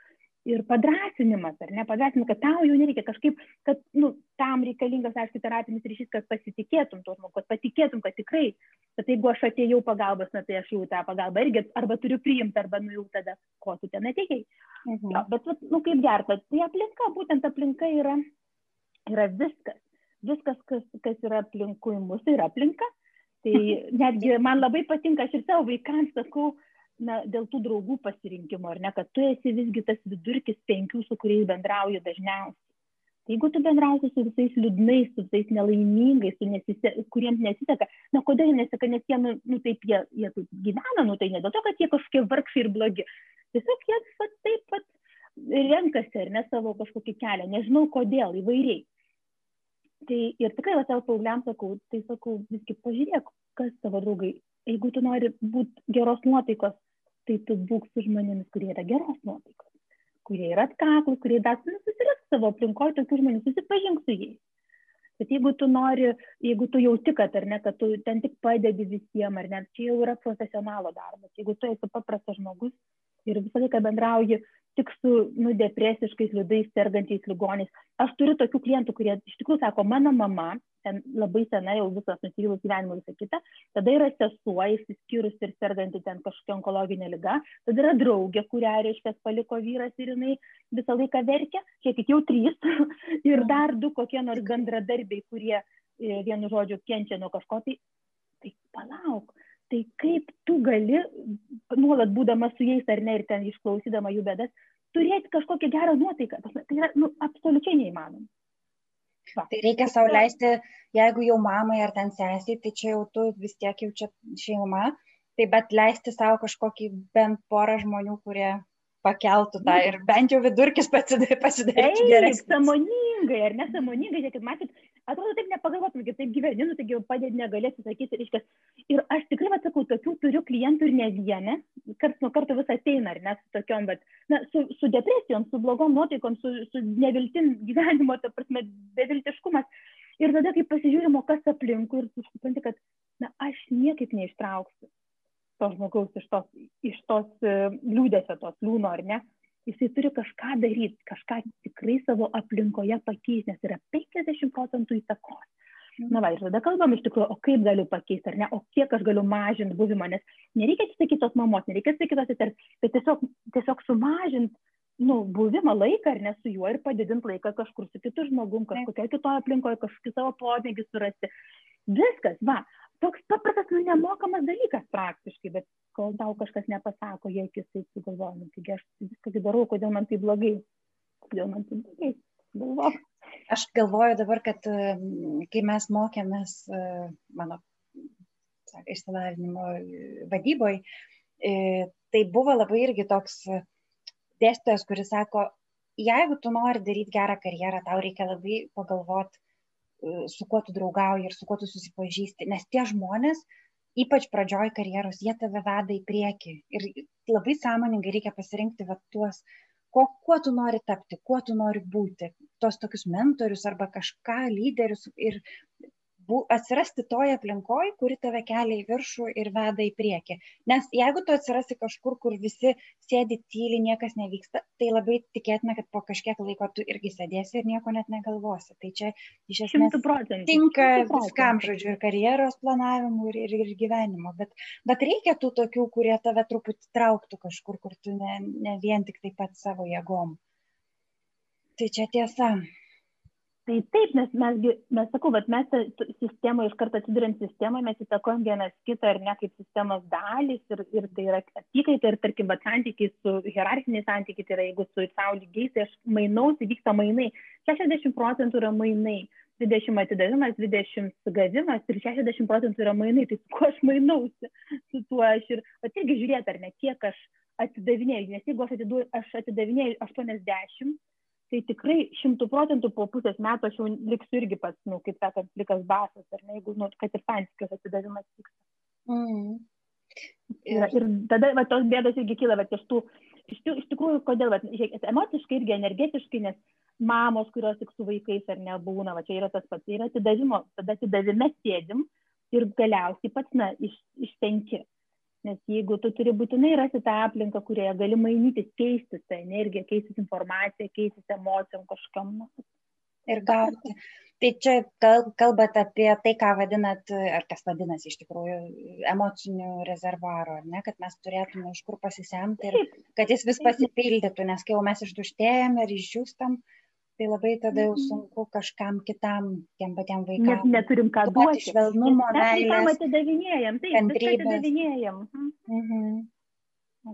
ir padrąsinimas, ar ne, padrąsinimas, kad tau jau nereikia kažkaip, kad, nu, tam reikalingas, aišku, terapinis ryšys, kad pasitikėtum to žmogu, kad patikėtum, kad tikrai, kad jeigu aš atėjau pagalbos, na, tai aš jau tą pagalbą irgi arba turiu priimti, arba nu jau tada, ko tu ten atėjai. Mhm. Jo, bet, nu, kaip gerta, tai aplinka, būtent aplinka yra, yra viskas. Viskas, kas, kas yra aplinkui tai yra aplinka. Tai netgi man labai patinka, aš ir savo vaikams sakau, na, dėl tų draugų pasirinkimo, ar ne, kad tu esi visgi tas vidurkis penkių, su kuriais bendrauji dažniausiai. Tai jeigu tu bendrausi su visais liūdnais, su visais nelaimingais, su nesise, kuriems nesiseka, na kodėl nesiseka, nes jie, nu, nu taip, jie, jie taip gyvena, nu tai ne dėl to, kad jie kažkokie vargšai ir blogi. Tiesiog jie va, taip pat renkasi ar ne savo kažkokį kelią, nežinau kodėl, įvairiai. Tai ir tikrai va savo paaugliams sakau, tai sakau, visgi pažiūrėk, kas tavo draugai. Jeigu tu nori būti geros nuotaikos, tai tu būk su žmonėmis, kurie yra geros nuotaikos kurie yra atkaklus, kurie dar nu, susiras savo aplinkoje tokių žmonių, susipažink su jais. Bet jeigu tu nori, jeigu tu jauti, kad ar ne, kad tu ten tik padedi visiems, ar ne, čia jau yra profesionalo darbas. Jeigu tu esi paprastas žmogus ir visą laiką bendrauji tik su nu, depresiškais liūdais sergančiais ligoniais. Aš turiu tokių klientų, kurie iš tikrųjų sako, mano mama, ten labai sena jau visas nusivylus gyvenimu visą kitą, tada yra sesuo, įsiskyrus ir serganti ten kažkokia onkologinė lyga, tada yra draugė, kurią, reiškia, paliko vyras ir jinai visą laiką verkia, kiek jau trys, ir dar du kokie nors bendradarbiai, kurie e, vienu žodžiu kenčia nuo kažko, tai, tai palauk, tai kaip tu gali, nuolat būdama su jais ar ne ir ten išklausydama jų bedas, turėti kažkokią gerą nuotaiką. Tai yra nu, absoliučiai neįmanoma. Tai reikia sau leisti, jeigu jau mamai ar ten sesiai, tai čia jau tu vis tiek jau čia šeima, tai bet leisti savo kažkokį bent porą žmonių, kurie pakeltų tą ir bent jau vidurkis pasidarytų geresnis. Samoningai, ar nesąmoningai, žiūrėkit, matyt, atrodo, taip nepagalvotum, kad taip gyveni, nu, taigi jau padėti negalėsi sakyti, reiškia. Ir aš tikrai, va, sakau, tokių turiu klientų ir ne vieną, karts nuo karto vis ateina, ar ne, su tokiom, bet, na, su, su depresijom, su blogom nuotaikom, su, su neviltim gyvenimo, ta prasme, beviltiškumas. Ir tada, kai pasižiūrimo, kas aplinkui ir supranti, kad, na, aš niekaip neištrauksiu to žmogaus iš tos, iš tos uh, liūdėsio, tos liūno, ar ne, jisai turi kažką daryti, kažką tikrai savo aplinkoje pakeisti, nes yra 50 procentų įtakos. Mhm. Na va, ir tada kalbam iš tikrųjų, o kaip galiu pakeisti, ar ne, o kiek aš galiu mažinti buvimą, nes nereikia atsisakyti tos mamos, nereikia atsisakyti tos įtars, bet tiesiog, tiesiog sumažinti nu, buvimą laiką ar ne su juo ir padidinti laiką kažkur su kitu žmogum, kažkokioje kitoje aplinkoje, kažkokį savo pomėgį surasti. Viskas, va, toks paprastas, nu, nemokamas dalykas praktiškai, bet kol tau kažkas nepasako, jie akis taip sugalvoja, nu, taigi aš viską darau, kodėl man tai blogai, kodėl man tai blogai. Galvo. Aš galvoju dabar, kad kai mes mokėmės mano išsilavinimo vadyboje, tai buvo labai irgi toks dėstytojas, kuris sako, jeigu tu nori daryti gerą karjerą, tau reikia labai pagalvoti, su kuo tu draugauji ir su kuo tu susipažįsti, nes tie žmonės, ypač pradžioj karjeros, jie tave veda į priekį. Ir labai sąmoningai reikia pasirinkti va, tuos, ko, kuo tu nori tapti, kuo tu nori būti, tos tokius mentorius arba kažką, lyderius ir bu, atsirasti toje aplinkoje, kuri tave kelia į viršų ir veda į priekį. Nes jeigu tu atsirasi kažkur, kur visi sėdi tyliai, niekas nevyksta, tai labai tikėtina, kad po kažkiek laiko tu irgi sėdėsi ir nieko net negalvosi. Tai čia iš esmės tinka viskam, žodžiu, ir karjeros planavimui, ir, ir, ir gyvenimo. Bet, bet reikia tų tokių, kurie tave truputį trauktų kažkur, kur tu ne, ne vien tik taip pat savo jėgom. Tai čia tiesa. Tai taip, nes mes, mes sakau, bet mes sistemoje, iš karto atsiduriant sistemoje, mes įtakojam vienas kitą ir ne kaip sistemos dalys ir, ir tai yra apykaita ir, tarkim, bet santykiai su hierarchiniai santykiai, tai yra jeigu su savo lygiais, tai aš mainausi, vyksta mainai. 60 procentų yra mainai, 20 atidavimas, 20 gavimas ir 60 procentų yra mainai. Tai kuo aš mainausi su tuo aš ir, bet irgi žiūrėti, ar ne, kiek aš atidavinėjau, nes jeigu aš, atidu, aš atidavinėjau 80, tai tikrai šimtų procentų po pusės metų aš jau liksiu irgi pats, nu, kaip sakant, likas basas, ar ne, jeigu, nu, kad ir santykios atidavimas vyksta. Mm. Ir, ir tada va, tos bėdos irgi kyla, bet iš tų, iš, iš tikrųjų, kodėl, va, žiūrėk, emociškai irgi energetiškai, nes mamos, kurios tik su vaikais ar nebūna, va čia yra tas pats, tai yra atidavimo, tada atidavime sėdim ir galiausiai pats, na, iš, ištenki. Nes jeigu tu turi būtinai rasti tą aplinką, kurioje gali mainytis, keistis tą energiją, keistis informaciją, keistis emocijom kažkam. Ir gauti. Tai čia kalbat apie tai, ką vadinat, ar kas vadinasi iš tikrųjų, emocinių rezervuarų, ar ne, kad mes turėtume iš kur pasisemti ir kad jis vis pasipildytų, nes kai jau mes išduštėjame ir išdžiūstam, tai labai tada jau mhm. sunku kažkam kitam, tiem patiem vaikams. Nes neturim ką duoti. Švelnumo, meilės. Mes atidavinėjom, taip, kantrybės. atidavinėjom. Mhm. mhm.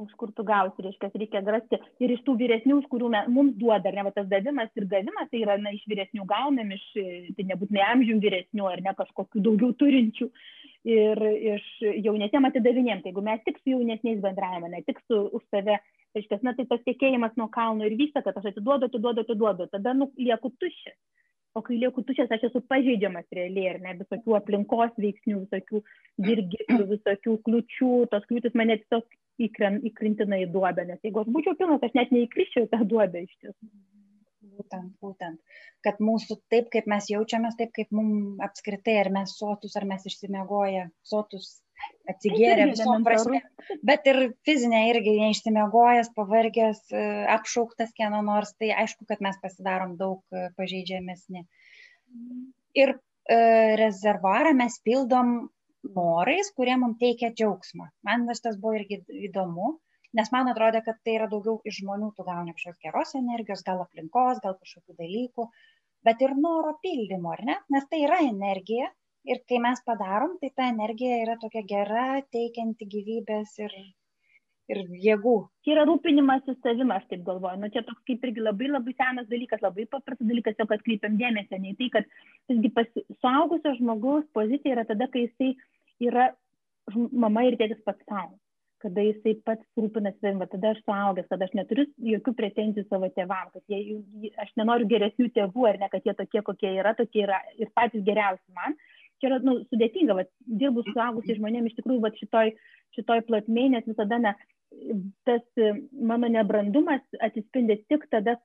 iš kur tu gausi, reiškia, reikia rasti ir iš tų vyresnių, iš kurių mes, mums duoda, ar ne, va, tas davimas ir gavimas, tai yra na, iš vyresnių gaunam, iš, tai nebūtinai amžių vyresnių, ar ne kažkokių daugiau turinčių. Ir iš jaunesniem atidavinėm, tai jeigu mes tik su jaunesniais bendravime, ne tik su už save, reiškia, na tai tas tiekėjimas nuo kalno ir vyksta, kad aš atiduodu, atiduodu, atiduodu, tada nu, lieku tuščias. O kai lieku tuščias, aš esu pažeidžiamas realiai, ar ne, visokių aplinkos veiksnių, visokių dirgiklių, visokių kliučių, tos kliūtis mane tiesiog įkrintina į duobę, nes jeigu aš būčiau pilnas, aš net neįkriščiau tą duobę iš tiesų. Būtent, būtent, kad mūsų taip, kaip mes jaučiamės, taip kaip mums apskritai, ar mes sotus, ar mes išsimiegoję, sotus atsigėrė visom prasmėm. Bet ir fizinė irgi neišsimiegojęs, pavargęs, e, apšauktas kieno nors, tai aišku, kad mes pasidarom daug e, pažeidžiamesni. Ir e, rezervuarą mes pildom norais, kurie mums teikia džiaugsmą. Man šitas buvo irgi įdomu, nes man atrodo, kad tai yra daugiau iš žmonių, tu gauni kažkokios geros energijos, gal aplinkos, gal kažkokių dalykų, bet ir noro pildymo, ar ne? Nes tai yra energija, ir kai mes padarom, tai ta energija yra tokia gera, teikianti gyvybės ir, ir jėgų. Čia yra rūpinimasis savim, aš taip galvoju. Nu, čia toks kaip irgi labai labai senas dalykas, labai paprastas dalykas, jau kad kreipiam dėmesį, ne tai, kad visgi pas, suaugusio žmogaus pozicija yra tada, kai jisai yra mama ir tėtis pats savo kada jisai pats rūpinasi savim, tada aš suaugęs, tada aš neturiu jokių pretenzijų savo tėvam, kad jie, aš nenoriu geresnių tėvų, ar ne, kad jie tokie, kokie yra, tokie yra ir patys geriausi man, čia yra nu, sudėtinga, vat, dirbu su suaugusiais žmonėmis iš tikrųjų vat, šitoj, šitoj plotmėje, nes visada ne, tas e, mano nebrandumas atsispindi tik tada,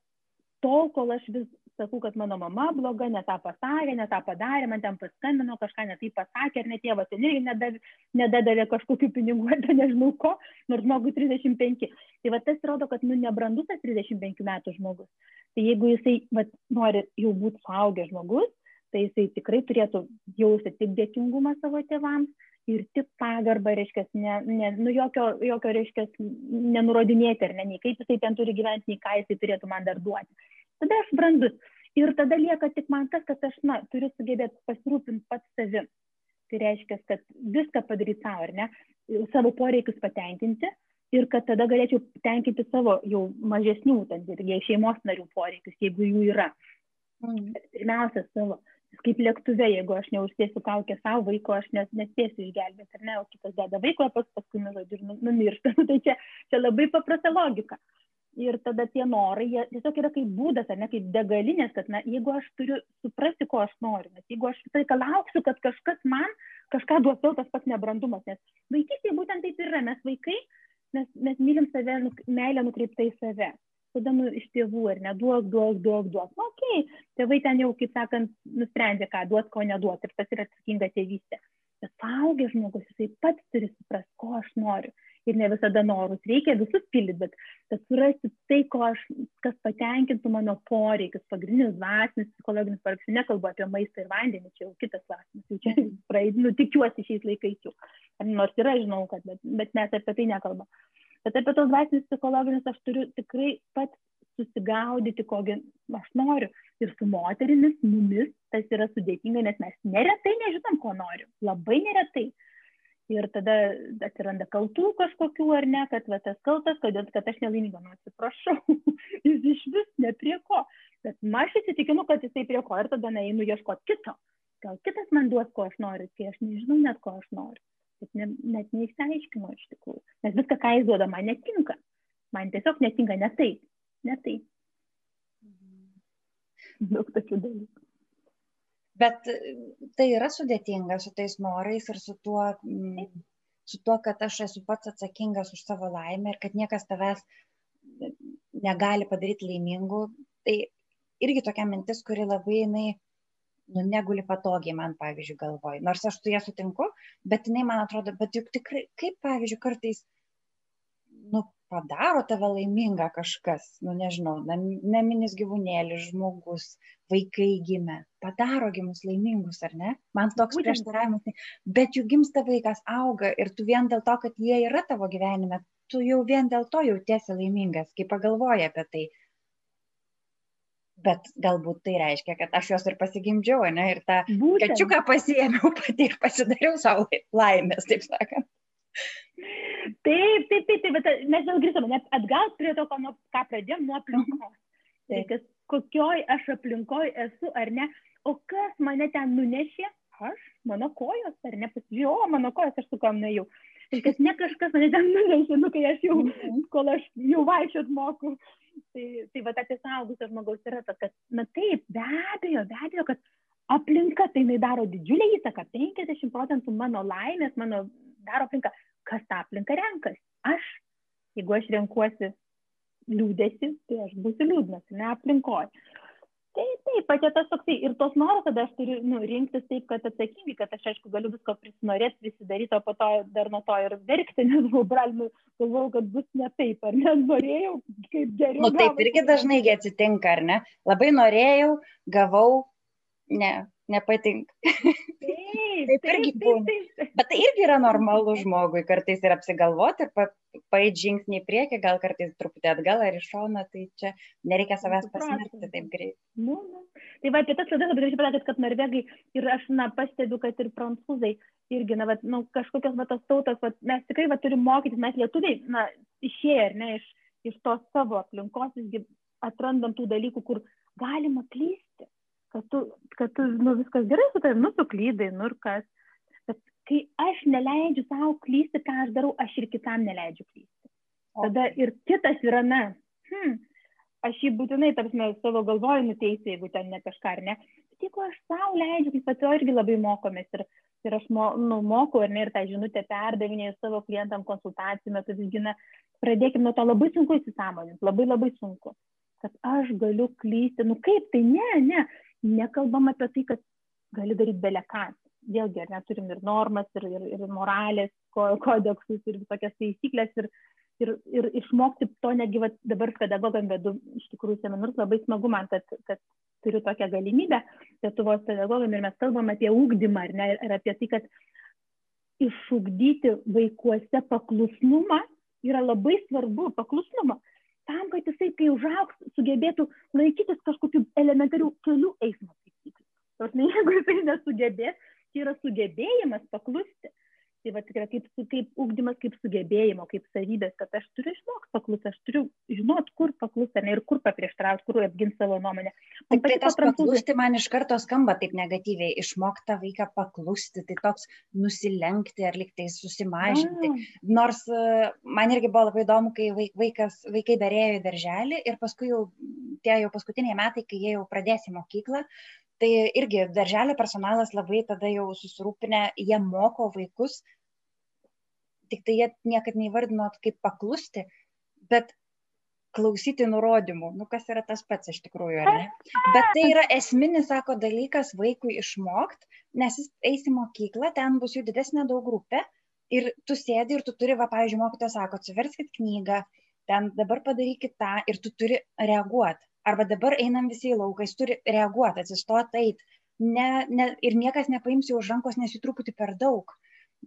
tol, kol aš vis sakau, kad mano mama bloga, ne tą pasakė, ne tą padarė, man ten paskambino, kažką ne taip pasakė, ar net tėvas ten irgi nedavė, nedadavė kažkokių pinigų, ar nežinau ko, nors žmogui 35. Tai va tas rodo, kad nu nebrandus tas 35 metų žmogus. Tai jeigu jisai va, nori jau būti suaugęs žmogus, tai jisai tikrai turėtų jausti tik dėkingumą savo tėvams ir tik pagarbą, reiškia, ne, ne, nu, jokio, jokio reiškia, nenurodinėti ar ne, nei kaip jisai ten turi gyventi, nei ką jisai turėtų man dar duoti. Tada aš brandus. Ir tada lieka tik man tas, kad aš, na, turiu sugebėti pasirūpinti pats savim. Tai reiškia, kad viską padaryti savo, ar ne, savo poreikius patenkinti ir kad tada galėčiau tenkinti savo jau mažesnių, ten, šeimos narių poreikius, jeigu jų yra. Mm. Pirmiausia, savo kaip lėktuve, jeigu aš neužsėsiu kaukę savo vaiko, aš nes, nespėsiu išgelbėti, ar ne, o kitas deda vaiko, o paskui, nu, žodžiu, nu, numiršta. tai čia, čia labai paprasta logika. Ir tada tie norai, jie tiesiog yra kaip būdas, ar ne, kaip degalinės, kad, na, jeigu aš turiu suprasti, ko aš noriu, nes jeigu aš visą laiką lauksiu, kad kažkas man kažką duos vėl tas pats nebrandumas, nes vaikystėje būtent taip yra, mes vaikai, mes, mes mylim save, meilę nukreiptai save tada nu, iš tėvų, ar ne, duok, duok, duok, duok. Nu, okei, okay. tėvai ten jau, kaip sakant, nusprendė, ką duot, ko neduot. Ir tas yra atsakinga tėvystė. Bet paaugęs žmogus, jisai pats turi suprasti, ko aš noriu. Ir ne visada norus reikia visus pildyti, bet, bet surasti tai, aš, kas patenkintų mano poreikius, pagrindinius dvasinius, psichologinius poreikius. Nekalbu apie maistą ir vandenį, čia jau kitas klausimas. Jau čia praeid, nu, tikiuosi šiais laikais jau. Nors yra, žinau, kad, bet, bet mes apie tai nekalbame. Bet apie tos dvasinius psichologinius aš turiu tikrai pats susigaudyti, kogi aš noriu. Ir su moterimis, mumis tas yra sudėtinga, nes mes neretai nežinom, ko noriu. Labai neretai. Ir tada atsiranda kaltų kažkokių ar ne, kad va, tas kaltas, kodėl, kad aš nelaiminga, nu atsiprašau, jis iš vis ne prie ko. Bet aš įsitikinu, kad jisai prie ko ir tada einu ieškoti kito. Gal kitas man duos, ko aš noriu, kai aš nežinau net, ko aš noriu bet ne, net neišsiaiškino iš tikrųjų. Nes viską, ką jis duoda, man netinka. Man tiesiog netinka ne taip. Ne taip. Mhm. Daug tokių dalykų. Bet e, tai yra sudėtinga su tais norais ir su tuo, su tuo, kad aš esu pats atsakingas už savo laimę ir kad niekas tavęs negali padaryti laimingu. Tai irgi tokia mintis, kuri labai jinai nu, neguli patogiai man, pavyzdžiui, galvoj. Nors aš su ją sutinku, bet jinai man atrodo, bet juk tikrai, kaip, pavyzdžiui, kartais, nu, padaro tave laimingą kažkas, nu, nežinau, naminis gyvūnėlis, žmogus, vaikai gimė, padaro gimus laimingus, ar ne? Man toks prieštaravimas, bet juk gimsta vaikas auga ir tu vien dėl to, kad jie yra tavo gyvenime, tu jau vien dėl to jautiesi laimingas, kai pagalvoji apie tai bet galbūt tai reiškia, kad aš jos ir pasigimdžiau, ne, ir tą Būtent. kačiuką pasiėmiau pati ir pasidariau savo laimės, taip sakant. Taip, taip, taip, taip, bet mes vėl grįžtame atgal prie to, ką, ką pradėjom nuo aplinkos. Tai kas, kokioj aš aplinkoj esu ar ne, o kas mane ten nunešė, aš, mano kojos, ar ne, pasižiūrėjau, mano kojos, aš su kam neėjau. Kad ne kažkas mane ten nunešė, nu kai aš jau, mhm. kol aš jau vaikščiot moku. Tai, tai va, apie saugusio žmogaus yra tas, kad, na taip, be abejo, be abejo, kad aplinka tai jinai daro didžiulę įtaką, 50 procentų mano laimės, mano daro aplinka. Kas tą aplinką renkasi? Aš, jeigu aš renkuosi liūdėsi, tai aš būsiu liūdnas, ne aplinkoje. Taip, taip, pačia tas toksai ir tos noras, kad aš turiu nu, rinktis taip, kad atsakingai, kad aš aišku galiu visko prisinorėti, prisidaryti, o po to dar nuo to ir verkti, nes galvoju, galvoju, kad bus ne taip, ar ne, norėjau, kaip geriau. Nu, taip irgi dažnai atsitinka, ar ne? Labai norėjau, gavau, ne, nepatinka. Taip, taip, irgi būna. Bet tai irgi yra normalu žmogui kartais ir apsigalvoti, ir pa, paėti žingsnį į priekį, gal kartais truputį atgal ar iš šono, tai čia nereikia savęs pasmerkti taip greit. Nu, nu. Tai va, apie tas klaidas labai gražiai pasakėt, kad norvegai ir aš, na, pastebiu, kad ir prancūzai irgi, na, va, nu, kažkokios va tos tautos, va, mes tikrai va turim mokytis, mes lietuviai, na, išėję, ar ne, iš, iš tos savo aplinkos, visgi atrandam tų dalykų, kur galima klysti kad tu, kad tu nu, viskas gerai su tavimi, nu, suklydai, nu ir kas. Bet kai aš neleidžiu savo klysti, ką aš darau, aš ir kitam neleidžiu klysti. Tada ir kitas yra, na, hmm, aš jį būtinai, tarsi, savo galvoju nuteisiu, jeigu ten ne kažką ar ne. Bet jeigu aš savo leidžiu, kaip pati irgi labai mokomės ir, ir aš mo, nu, moku, ar ne, ir tą žinutę perdavinėjau savo klientam konsultacijų metu, visgi, na, pradėkime nuo to labai sunku įsisamoninti, labai labai sunku. Kad aš galiu klysti, nu kaip tai, ne, ne, nekalbam apie tai, kad gali daryti beleką. Vėlgi, ar neturim ir normas, ir, ir, ir moralės kodeksus, ir visokias taisyklės, ir, ir, ir išmokti to netgi va, dabar pedagogam vedu iš tikrųjų seminarus, labai smagu man, kad, kad turiu tokią galimybę Lietuvos pedagogam ir mes kalbam apie ūkdymą ir, ne, ir apie tai, kad išugdyti vaikuose paklusnumą yra labai svarbu, paklusnumą tam, kad jisai, kai užaugs, sugebėtų laikytis kažkokių elementarių kelių eismo taisyklių. Nors jeigu jisai nesugebės, tai yra sugebėjimas paklusti tai vat yra kaip, kaip ugdymas, kaip sugebėjimo, kaip savybės, kad aš turiu išmokti paklusti, aš turiu žinot, kur paklusti ir kur paprieštrauti, kur apginti savo nuomonę. Man tai tas paklusti man iš karto skamba taip negatyviai, išmokta vaiką paklusti, tai toks nusilenkti ar liktai susimažinti. A. Nors e, man irgi buvo labai įdomu, kai vaikas, vaikai darėjo į darželį ir paskui jau tie jau paskutiniai metai, kai jie jau pradės į mokyklą, tai irgi darželio personalas labai tada jau susirūpinę, jie moko vaikus, tik tai jie niekad neįvardino kaip paklusti, bet klausyti nurodymų, nu kas yra tas pats iš tikrųjų, ar ne? Bet tai yra esminis, sako, dalykas vaikui išmokti, nes jis eis į mokyklą, ten bus jų didesnė daug grupė ir tu sėdi ir tu turi, va, pavyzdžiui, mokytojas sako, atsiverskit knygą, ten dabar padarykit tą ir tu turi reaguoti arba dabar einam visi į lauką, jis turi reaguoti, atsistoti, eit. Ne, ne, ir niekas nepaims jau už rankos, nes jų truputį per daug.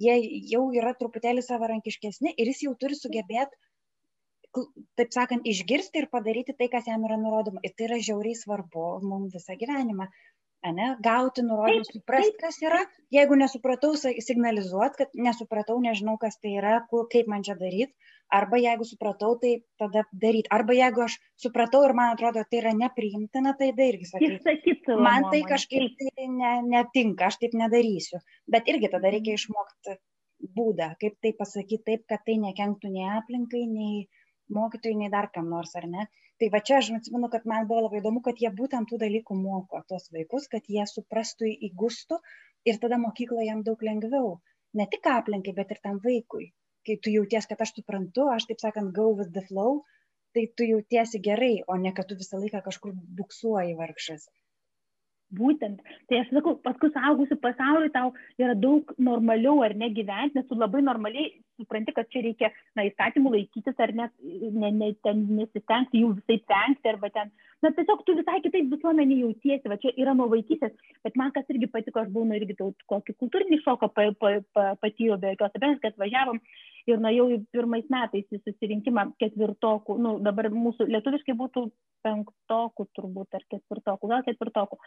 Jie jau yra truputėlį savarankiškesni ir jis jau turi sugebėti, taip sakant, išgirsti ir padaryti tai, kas jam yra nurodoma. Ir tai yra žiauriai svarbu mums visą gyvenimą ane, gauti nurodymus, suprasti, kas yra. Jeigu nesupratau, signalizuot, kad nesupratau, nežinau, kas tai yra, kur, kaip man čia daryti. Arba jeigu supratau, tai tada daryti. Arba jeigu aš supratau ir man atrodo, tai yra nepriimtina, tai dar irgi sakyti. Man tai kažkaip tai ne, netinka, aš taip nedarysiu. Bet irgi tada reikia išmokti būdą, kaip tai pasakyti taip, kad tai nekenktų nei aplinkai, nei mokytojai, nei dar kam nors, ar ne tai va čia aš atsimenu kad man buvo labai įdomu kad jie būtent tų dalykų moko tuos vaikus kad jie suprastų įgustų ir tada mokykloj jam daug lengviau. Ne tik aplinkai bet ir tam vaikui. Kai tu jauties kad aš suprantu aš taip sakant go with the flow tai tu jautiesi gerai o ne kad tu visą laiką kažkur buksuoji vargšas būtent. Tai aš sakau paskui suaugusių pasauliui tau yra daug normaliau ar ne gyventi nes tu labai normaliai supranti kad čia reikia na įstatymų laikytis ar ne ne ne ten nesistengti jų visaip vengti arba ten na tiesiog tu visai kitaip visuomenėj jautiesi va čia yra nuo vaikystės. Bet man kas irgi patiko aš buvau nu irgi tau kokį kultūrinį šoką pa pa pa patyriau be jokios abejonės kai atvažiavom ir nuėjau į pirmais metais į susirinkimą ketvirtokų nu dabar mūsų lietuviškai būtų penktokų turbūt ar ketvirtokų gal ketvirtokų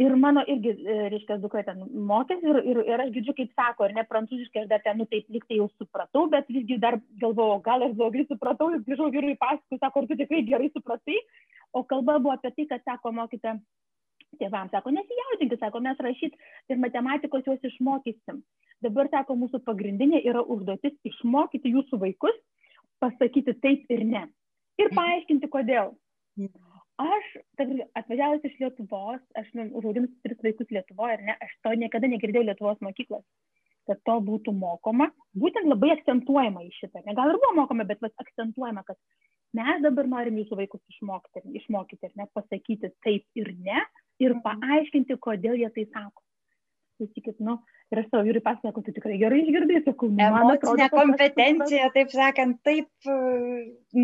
Ir mano irgi, e, reiškia, dukra ten mokėsi ir, ir, ir aš girdžiu, kaip sako, ar ne prancūziškai, aš dar ten, nu taip, liktai jau supratau, bet visgi dar galvojau, gal aš blogai supratau, ir grįžau vyrui paskui, sako, ar tu tikrai gerai supratai. O kalba buvo apie tai, kad, sako, mokite tėvams, sako, nesijaudinkit, sako, mes rašyt ir matematikos juos išmokysim. Dabar, sako, mūsų pagrindinė yra užduotis išmokyti jūsų vaikus, pasakyti taip ir ne. Ir paaiškinti, kodėl. Aš atvažiavus iš Lietuvos, aš nu, užauginus tris vaikus Lietuvoje, ar ne, aš to niekada negirdėjau Lietuvos mokyklos, kad to būtų mokoma, būtent labai akcentuojama į šitą, ne gal ir buvo mokoma, bet vat, akcentuojama, kad mes dabar norim jūsų vaikus išmokti, išmokyti, ar ne, pasakyti taip ir ne, ir mhm. paaiškinti, kodėl jie tai sako. Sakykit, nu, Ir aš savo vyrui pasakoju, kad tu tikrai gerai išgirdai, sakau, nu, emocinė kompetencija, taip sakant, taip,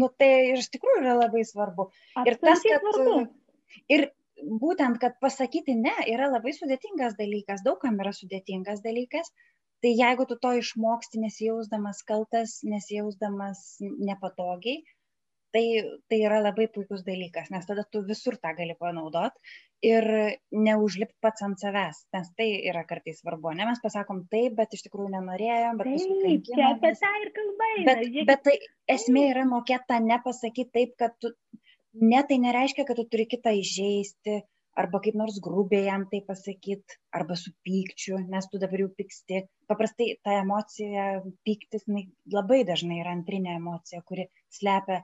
nu tai iš tikrųjų yra labai svarbu. Ir tas, kad... Svarbu. Ir būtent, kad pasakyti ne yra labai sudėtingas dalykas, daugam yra sudėtingas dalykas. Tai jeigu tu to išmoksti nesijausdamas kaltas, nesijausdamas nepatogiai, tai, tai yra labai puikus dalykas, nes tada tu visur tą gali panaudot ir neužlipt pats ant savęs, nes tai yra kartais svarbu. Ne mes pasakom taip, bet iš tikrųjų nenorėjom, bet paskui kankinam. Apie tą ir kalbai. Bet, bet tai esmė yra mokėti tą nepasakyti taip, kad tu, ne tai nereiškia, kad tu turi kitą įžeisti arba kaip nors grubiai jam tai pasakyti, arba su pykčiu, nes tu dabar jau pyksti. Paprastai ta emocija, pyktis, labai dažnai yra antrinė emocija, kuri slepia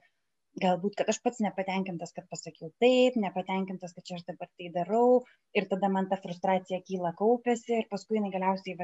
galbūt, kad aš pats nepatenkintas, kad pasakiau taip, nepatenkintas, kad čia aš dabar tai darau. Ir tada man ta frustracija kyla kaupėsi ir paskui jinai galiausiai,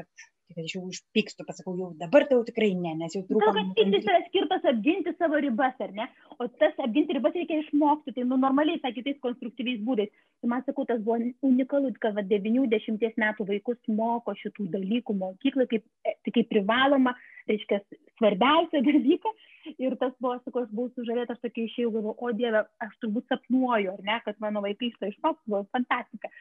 bet, kad aš jau užpykstu, pasakau, jau dabar tai jau tikrai ne, nes jau trūko. Gal, kad pyktis yra skirtas apginti savo ribas, ar ne? O tas apginti ribas reikia išmokti, tai nu, normaliai, sakytais, konstruktyviais būdais. Tai man sakau, tas buvo unikalu, kad 90 metų vaikus moko šitų dalykų mokyklai kaip, tai kaip privaloma, reiškia, svarbiausia dalyka Ir tas buvo, sakau, aš buvau sužavėta, aš tokia išėjau, galvoju, o Dieve, aš turbūt sapnuoju, ar ne, kad mano vaikai iš to išmoks, buvo fantastika.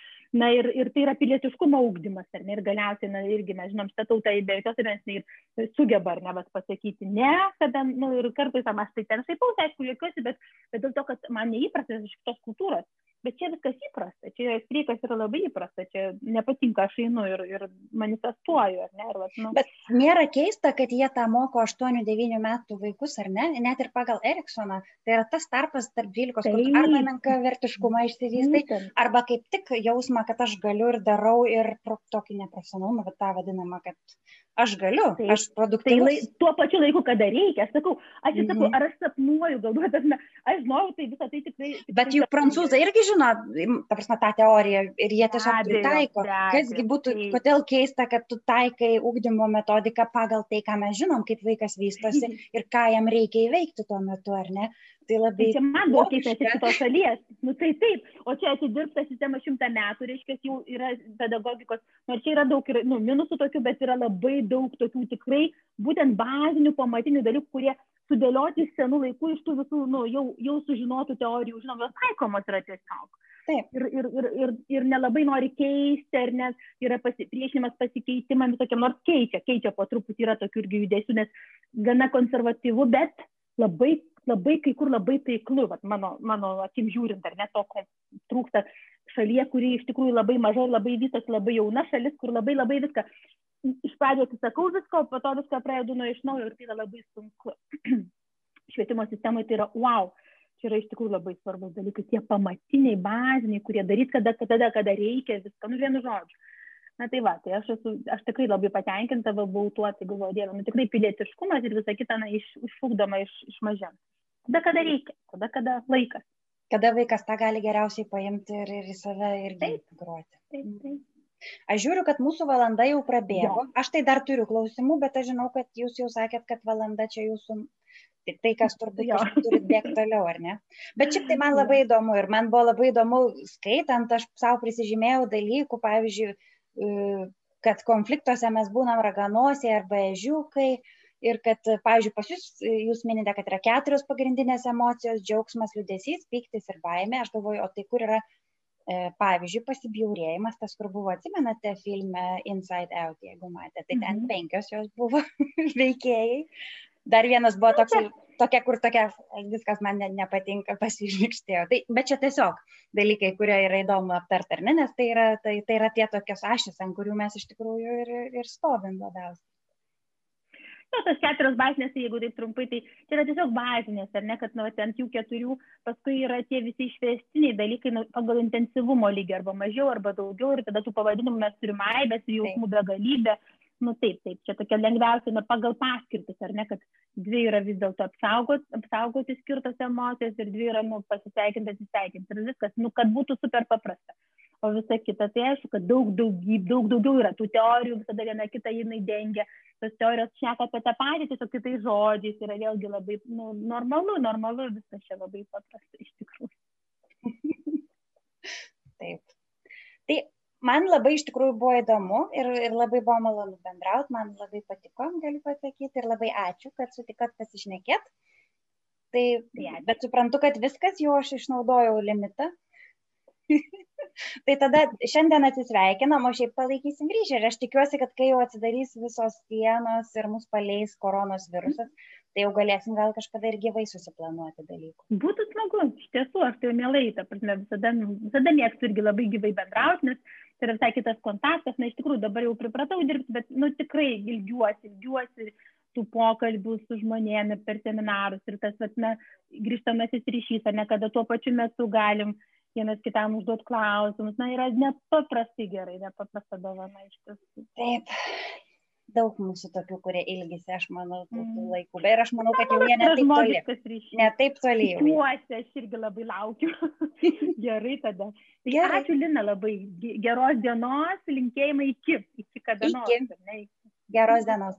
Na ir, ir tai yra pilietiškumo ūkdymas, ar ne, ir galiausiai, na irgi mes žinom, šitą tautą be jokios abejonės ir sugeba, ar ne, bet pasakyti ne, kada, nu, ir kartais tam aš tai ten šaipausi, aišku, jokiuosi, bet, bet dėl to, kad man neįprastas iš kitos kultūros. Bet čia viskas įprasta, čia streikas yra labai įprasta, čia nepatinka, aš einu ir, ir manifestuoju, ar ne? Ir, vat, nu. Bet nėra keista, kad jie tą moko 8-9 metų vaikus, ar ne? Net ir pagal Eriksoną. Tai yra tas tarpas tarp 12, kur arba menka vertiškumą išsivystai, arba kaip tik jausmą, kad aš galiu ir darau ir tokį neprofesionalumą, bet tą vadinamą, kad aš galiu, Taip. aš produktyvus. Tai lai, tuo pačiu laiku, kada reikia, aš sakau, aš mm -hmm. sakau, ar aš sapnuoju, galbūt, aš, aš žinau, tai visą tai tikrai. tikrai Bet juk prancūzai irgi žino, ta prasme, tą teoriją ir jie tiesiog pritaiko. Kasgi būtų, tai. kodėl keista, kad tu taikai ūkdymo metodiką pagal tai, ką mes žinom, kaip vaikas vystosi ir ką jam reikia įveikti tuo metu, ar ne? Tai labai. Tai čia man buvo keista iš kitos šalies. Nu tai taip, o čia atidirbta sistema šimtą metų, reiškia, jau yra pedagogikos, nors čia yra daug ir, nu, minusų tokių, bet yra labai daug tokių tikrai būtent bazinių, pamatinių dalykų, kurie sudėlioti iš senų laikų, iš tų visų, nu, jau, jau sužinotų teorijų, žinom, jos taikomos yra tiesiog. Taip. Ir, ir, ir, ir, ir nelabai nori keisti, ar net yra pasipriešinimas pasikeitimam visokiam, nors keičia, keičia po truputį yra tokių irgi judesių, nes gana konservatyvu, bet labai labai kai kur labai taiklu, vat, mano, mano akim žiūrint, ar ne to, ko trūksta šalyje, kuri iš tikrųjų labai maža, labai visas, labai jauna šalis, kur labai labai viską, iš pradžio atsisakau visko, po to viską pradedu nuo iš naujo ir tai yra labai sunku. Švietimo sistemoje tai yra wow. Čia yra iš tikrųjų labai svarbus dalykai, tie pamatiniai, baziniai, kurie darys, kada, kada, kada reikia, viską, nu vienu žodžiu na tai va tai aš esu aš tikrai labai patenkinta va buvau tuo tai galvoju dieve nu tikrai pilietiškumas ir visa kita na iš išugdoma iš iš mažens tada kada reikia tada kada laikas kada vaikas tą gali geriausiai paimti ir, ir į save irgi groti. Taip, taip. Aš žiūriu, kad mūsų valanda jau prabėgo. Jo. Aš tai dar turiu klausimų, bet aš žinau, kad jūs jau sakėt, kad valanda čia jūsų, tai, tai kas turbūt turit bėgti toliau, ar ne? Bet šiaip tai man labai įdomu ir man buvo labai įdomu skaitant, aš savo prisižymėjau dalykų, pavyzdžiui, kad konfliktuose mes būnam raganosiai arba ežiukai ir kad, pavyzdžiui, pas jūs, jūs minite, kad yra keturios pagrindinės emocijos - džiaugsmas, liudesys, pyktis ir baimė. Aš galvoju, o tai kur yra, e, pavyzdžiui, pasibjaurėjimas, tas, kur buvo, atsimenate, filme Inside Out, jeigu matėte, tai ten mhm. penkios jos buvo veikėjai. Dar vienas buvo toks tokia, kur tokia, viskas man ne, nepatinka, pasižvikštėjo. Tai, bet čia tiesiog dalykai, kurie yra įdomu aptarti, ar ne, nes tai yra, tai, tai yra tie tokios ašys, ant kurių mes iš tikrųjų ir, ir stovim labiausiai na, tos keturios bazinės, tai jeigu taip trumpai, tai čia yra tiesiog bazinės, ar ne, kad nu, ant jų keturių paskui yra tie visi išvestiniai dalykai nu, pagal intensyvumo lygį, arba mažiau, arba daugiau, ir tada tų pavadinimų mes turime aibės, jausmų begalybę. Nu taip, taip, čia tokia lengviausia, nu, pagal paskirtis, ar ne, kad dvi yra vis dėlto apsaugoti, apsaugoti skirtos emocijos ir dvi yra, nu, pasisveikinti, atsisveikinti. Ir viskas, nu, kad būtų super paprasta o visa kita. Tai aišku kad daug daugybė daug daugiau yra tų teorijų visada viena kitą jinai dengia. Tos teorijos šneka apie tą patį tiesiog kitais žodžiais yra vėlgi labai nu, normalu normalu viskas čia labai paprasta iš tikrųjų. Taip. Tai man labai iš tikrųjų buvo įdomu ir, ir labai buvo malonu bendrauti, man labai patiko, galiu pasakyti, ir labai ačiū, kad sutikot pasišnekėt. Tai, bet suprantu, kad viskas, jau aš išnaudojau limitą. tai tada šiandien atsisveikinam, o šiaip palaikysim ryšį. Ir aš tikiuosi, kad kai jau atsidarys visos sienos ir mus paleis koronos virusas, tai jau galėsim gal kažkada ir gyvai susiplanuoti dalykų. Būtų smagu, iš tiesų, aš tai mielai, ta prasme, visada, visada mėgstu irgi labai gyvai bendrauti, nes tai yra visai kitas kontaktas, na iš tikrųjų dabar jau pripratau dirbti, bet, nu tikrai ilgiuosi, ilgiuosi tų pokalbių su žmonėmis per seminarus ir tas, vat, na, grįžtamasis ryšys, ar ne, kada tuo pačiu metu galim vienas kitam užduoti klausimus. Na, yra nepaprastai gerai, nepaprasta dovana iš tiesų. Taip. Daug mūsų tokių, kurie ilgisi, aš manau, tų mm. laikų. Bet aš manau, kad jau jie netaip toli. Netaip toli. Tikiuosi, aš irgi labai laukiu. gerai tada. Gerai. Ačiū Lina labai. Geros dienos, linkėjimai iki. Iki kada nors. Geros dienos.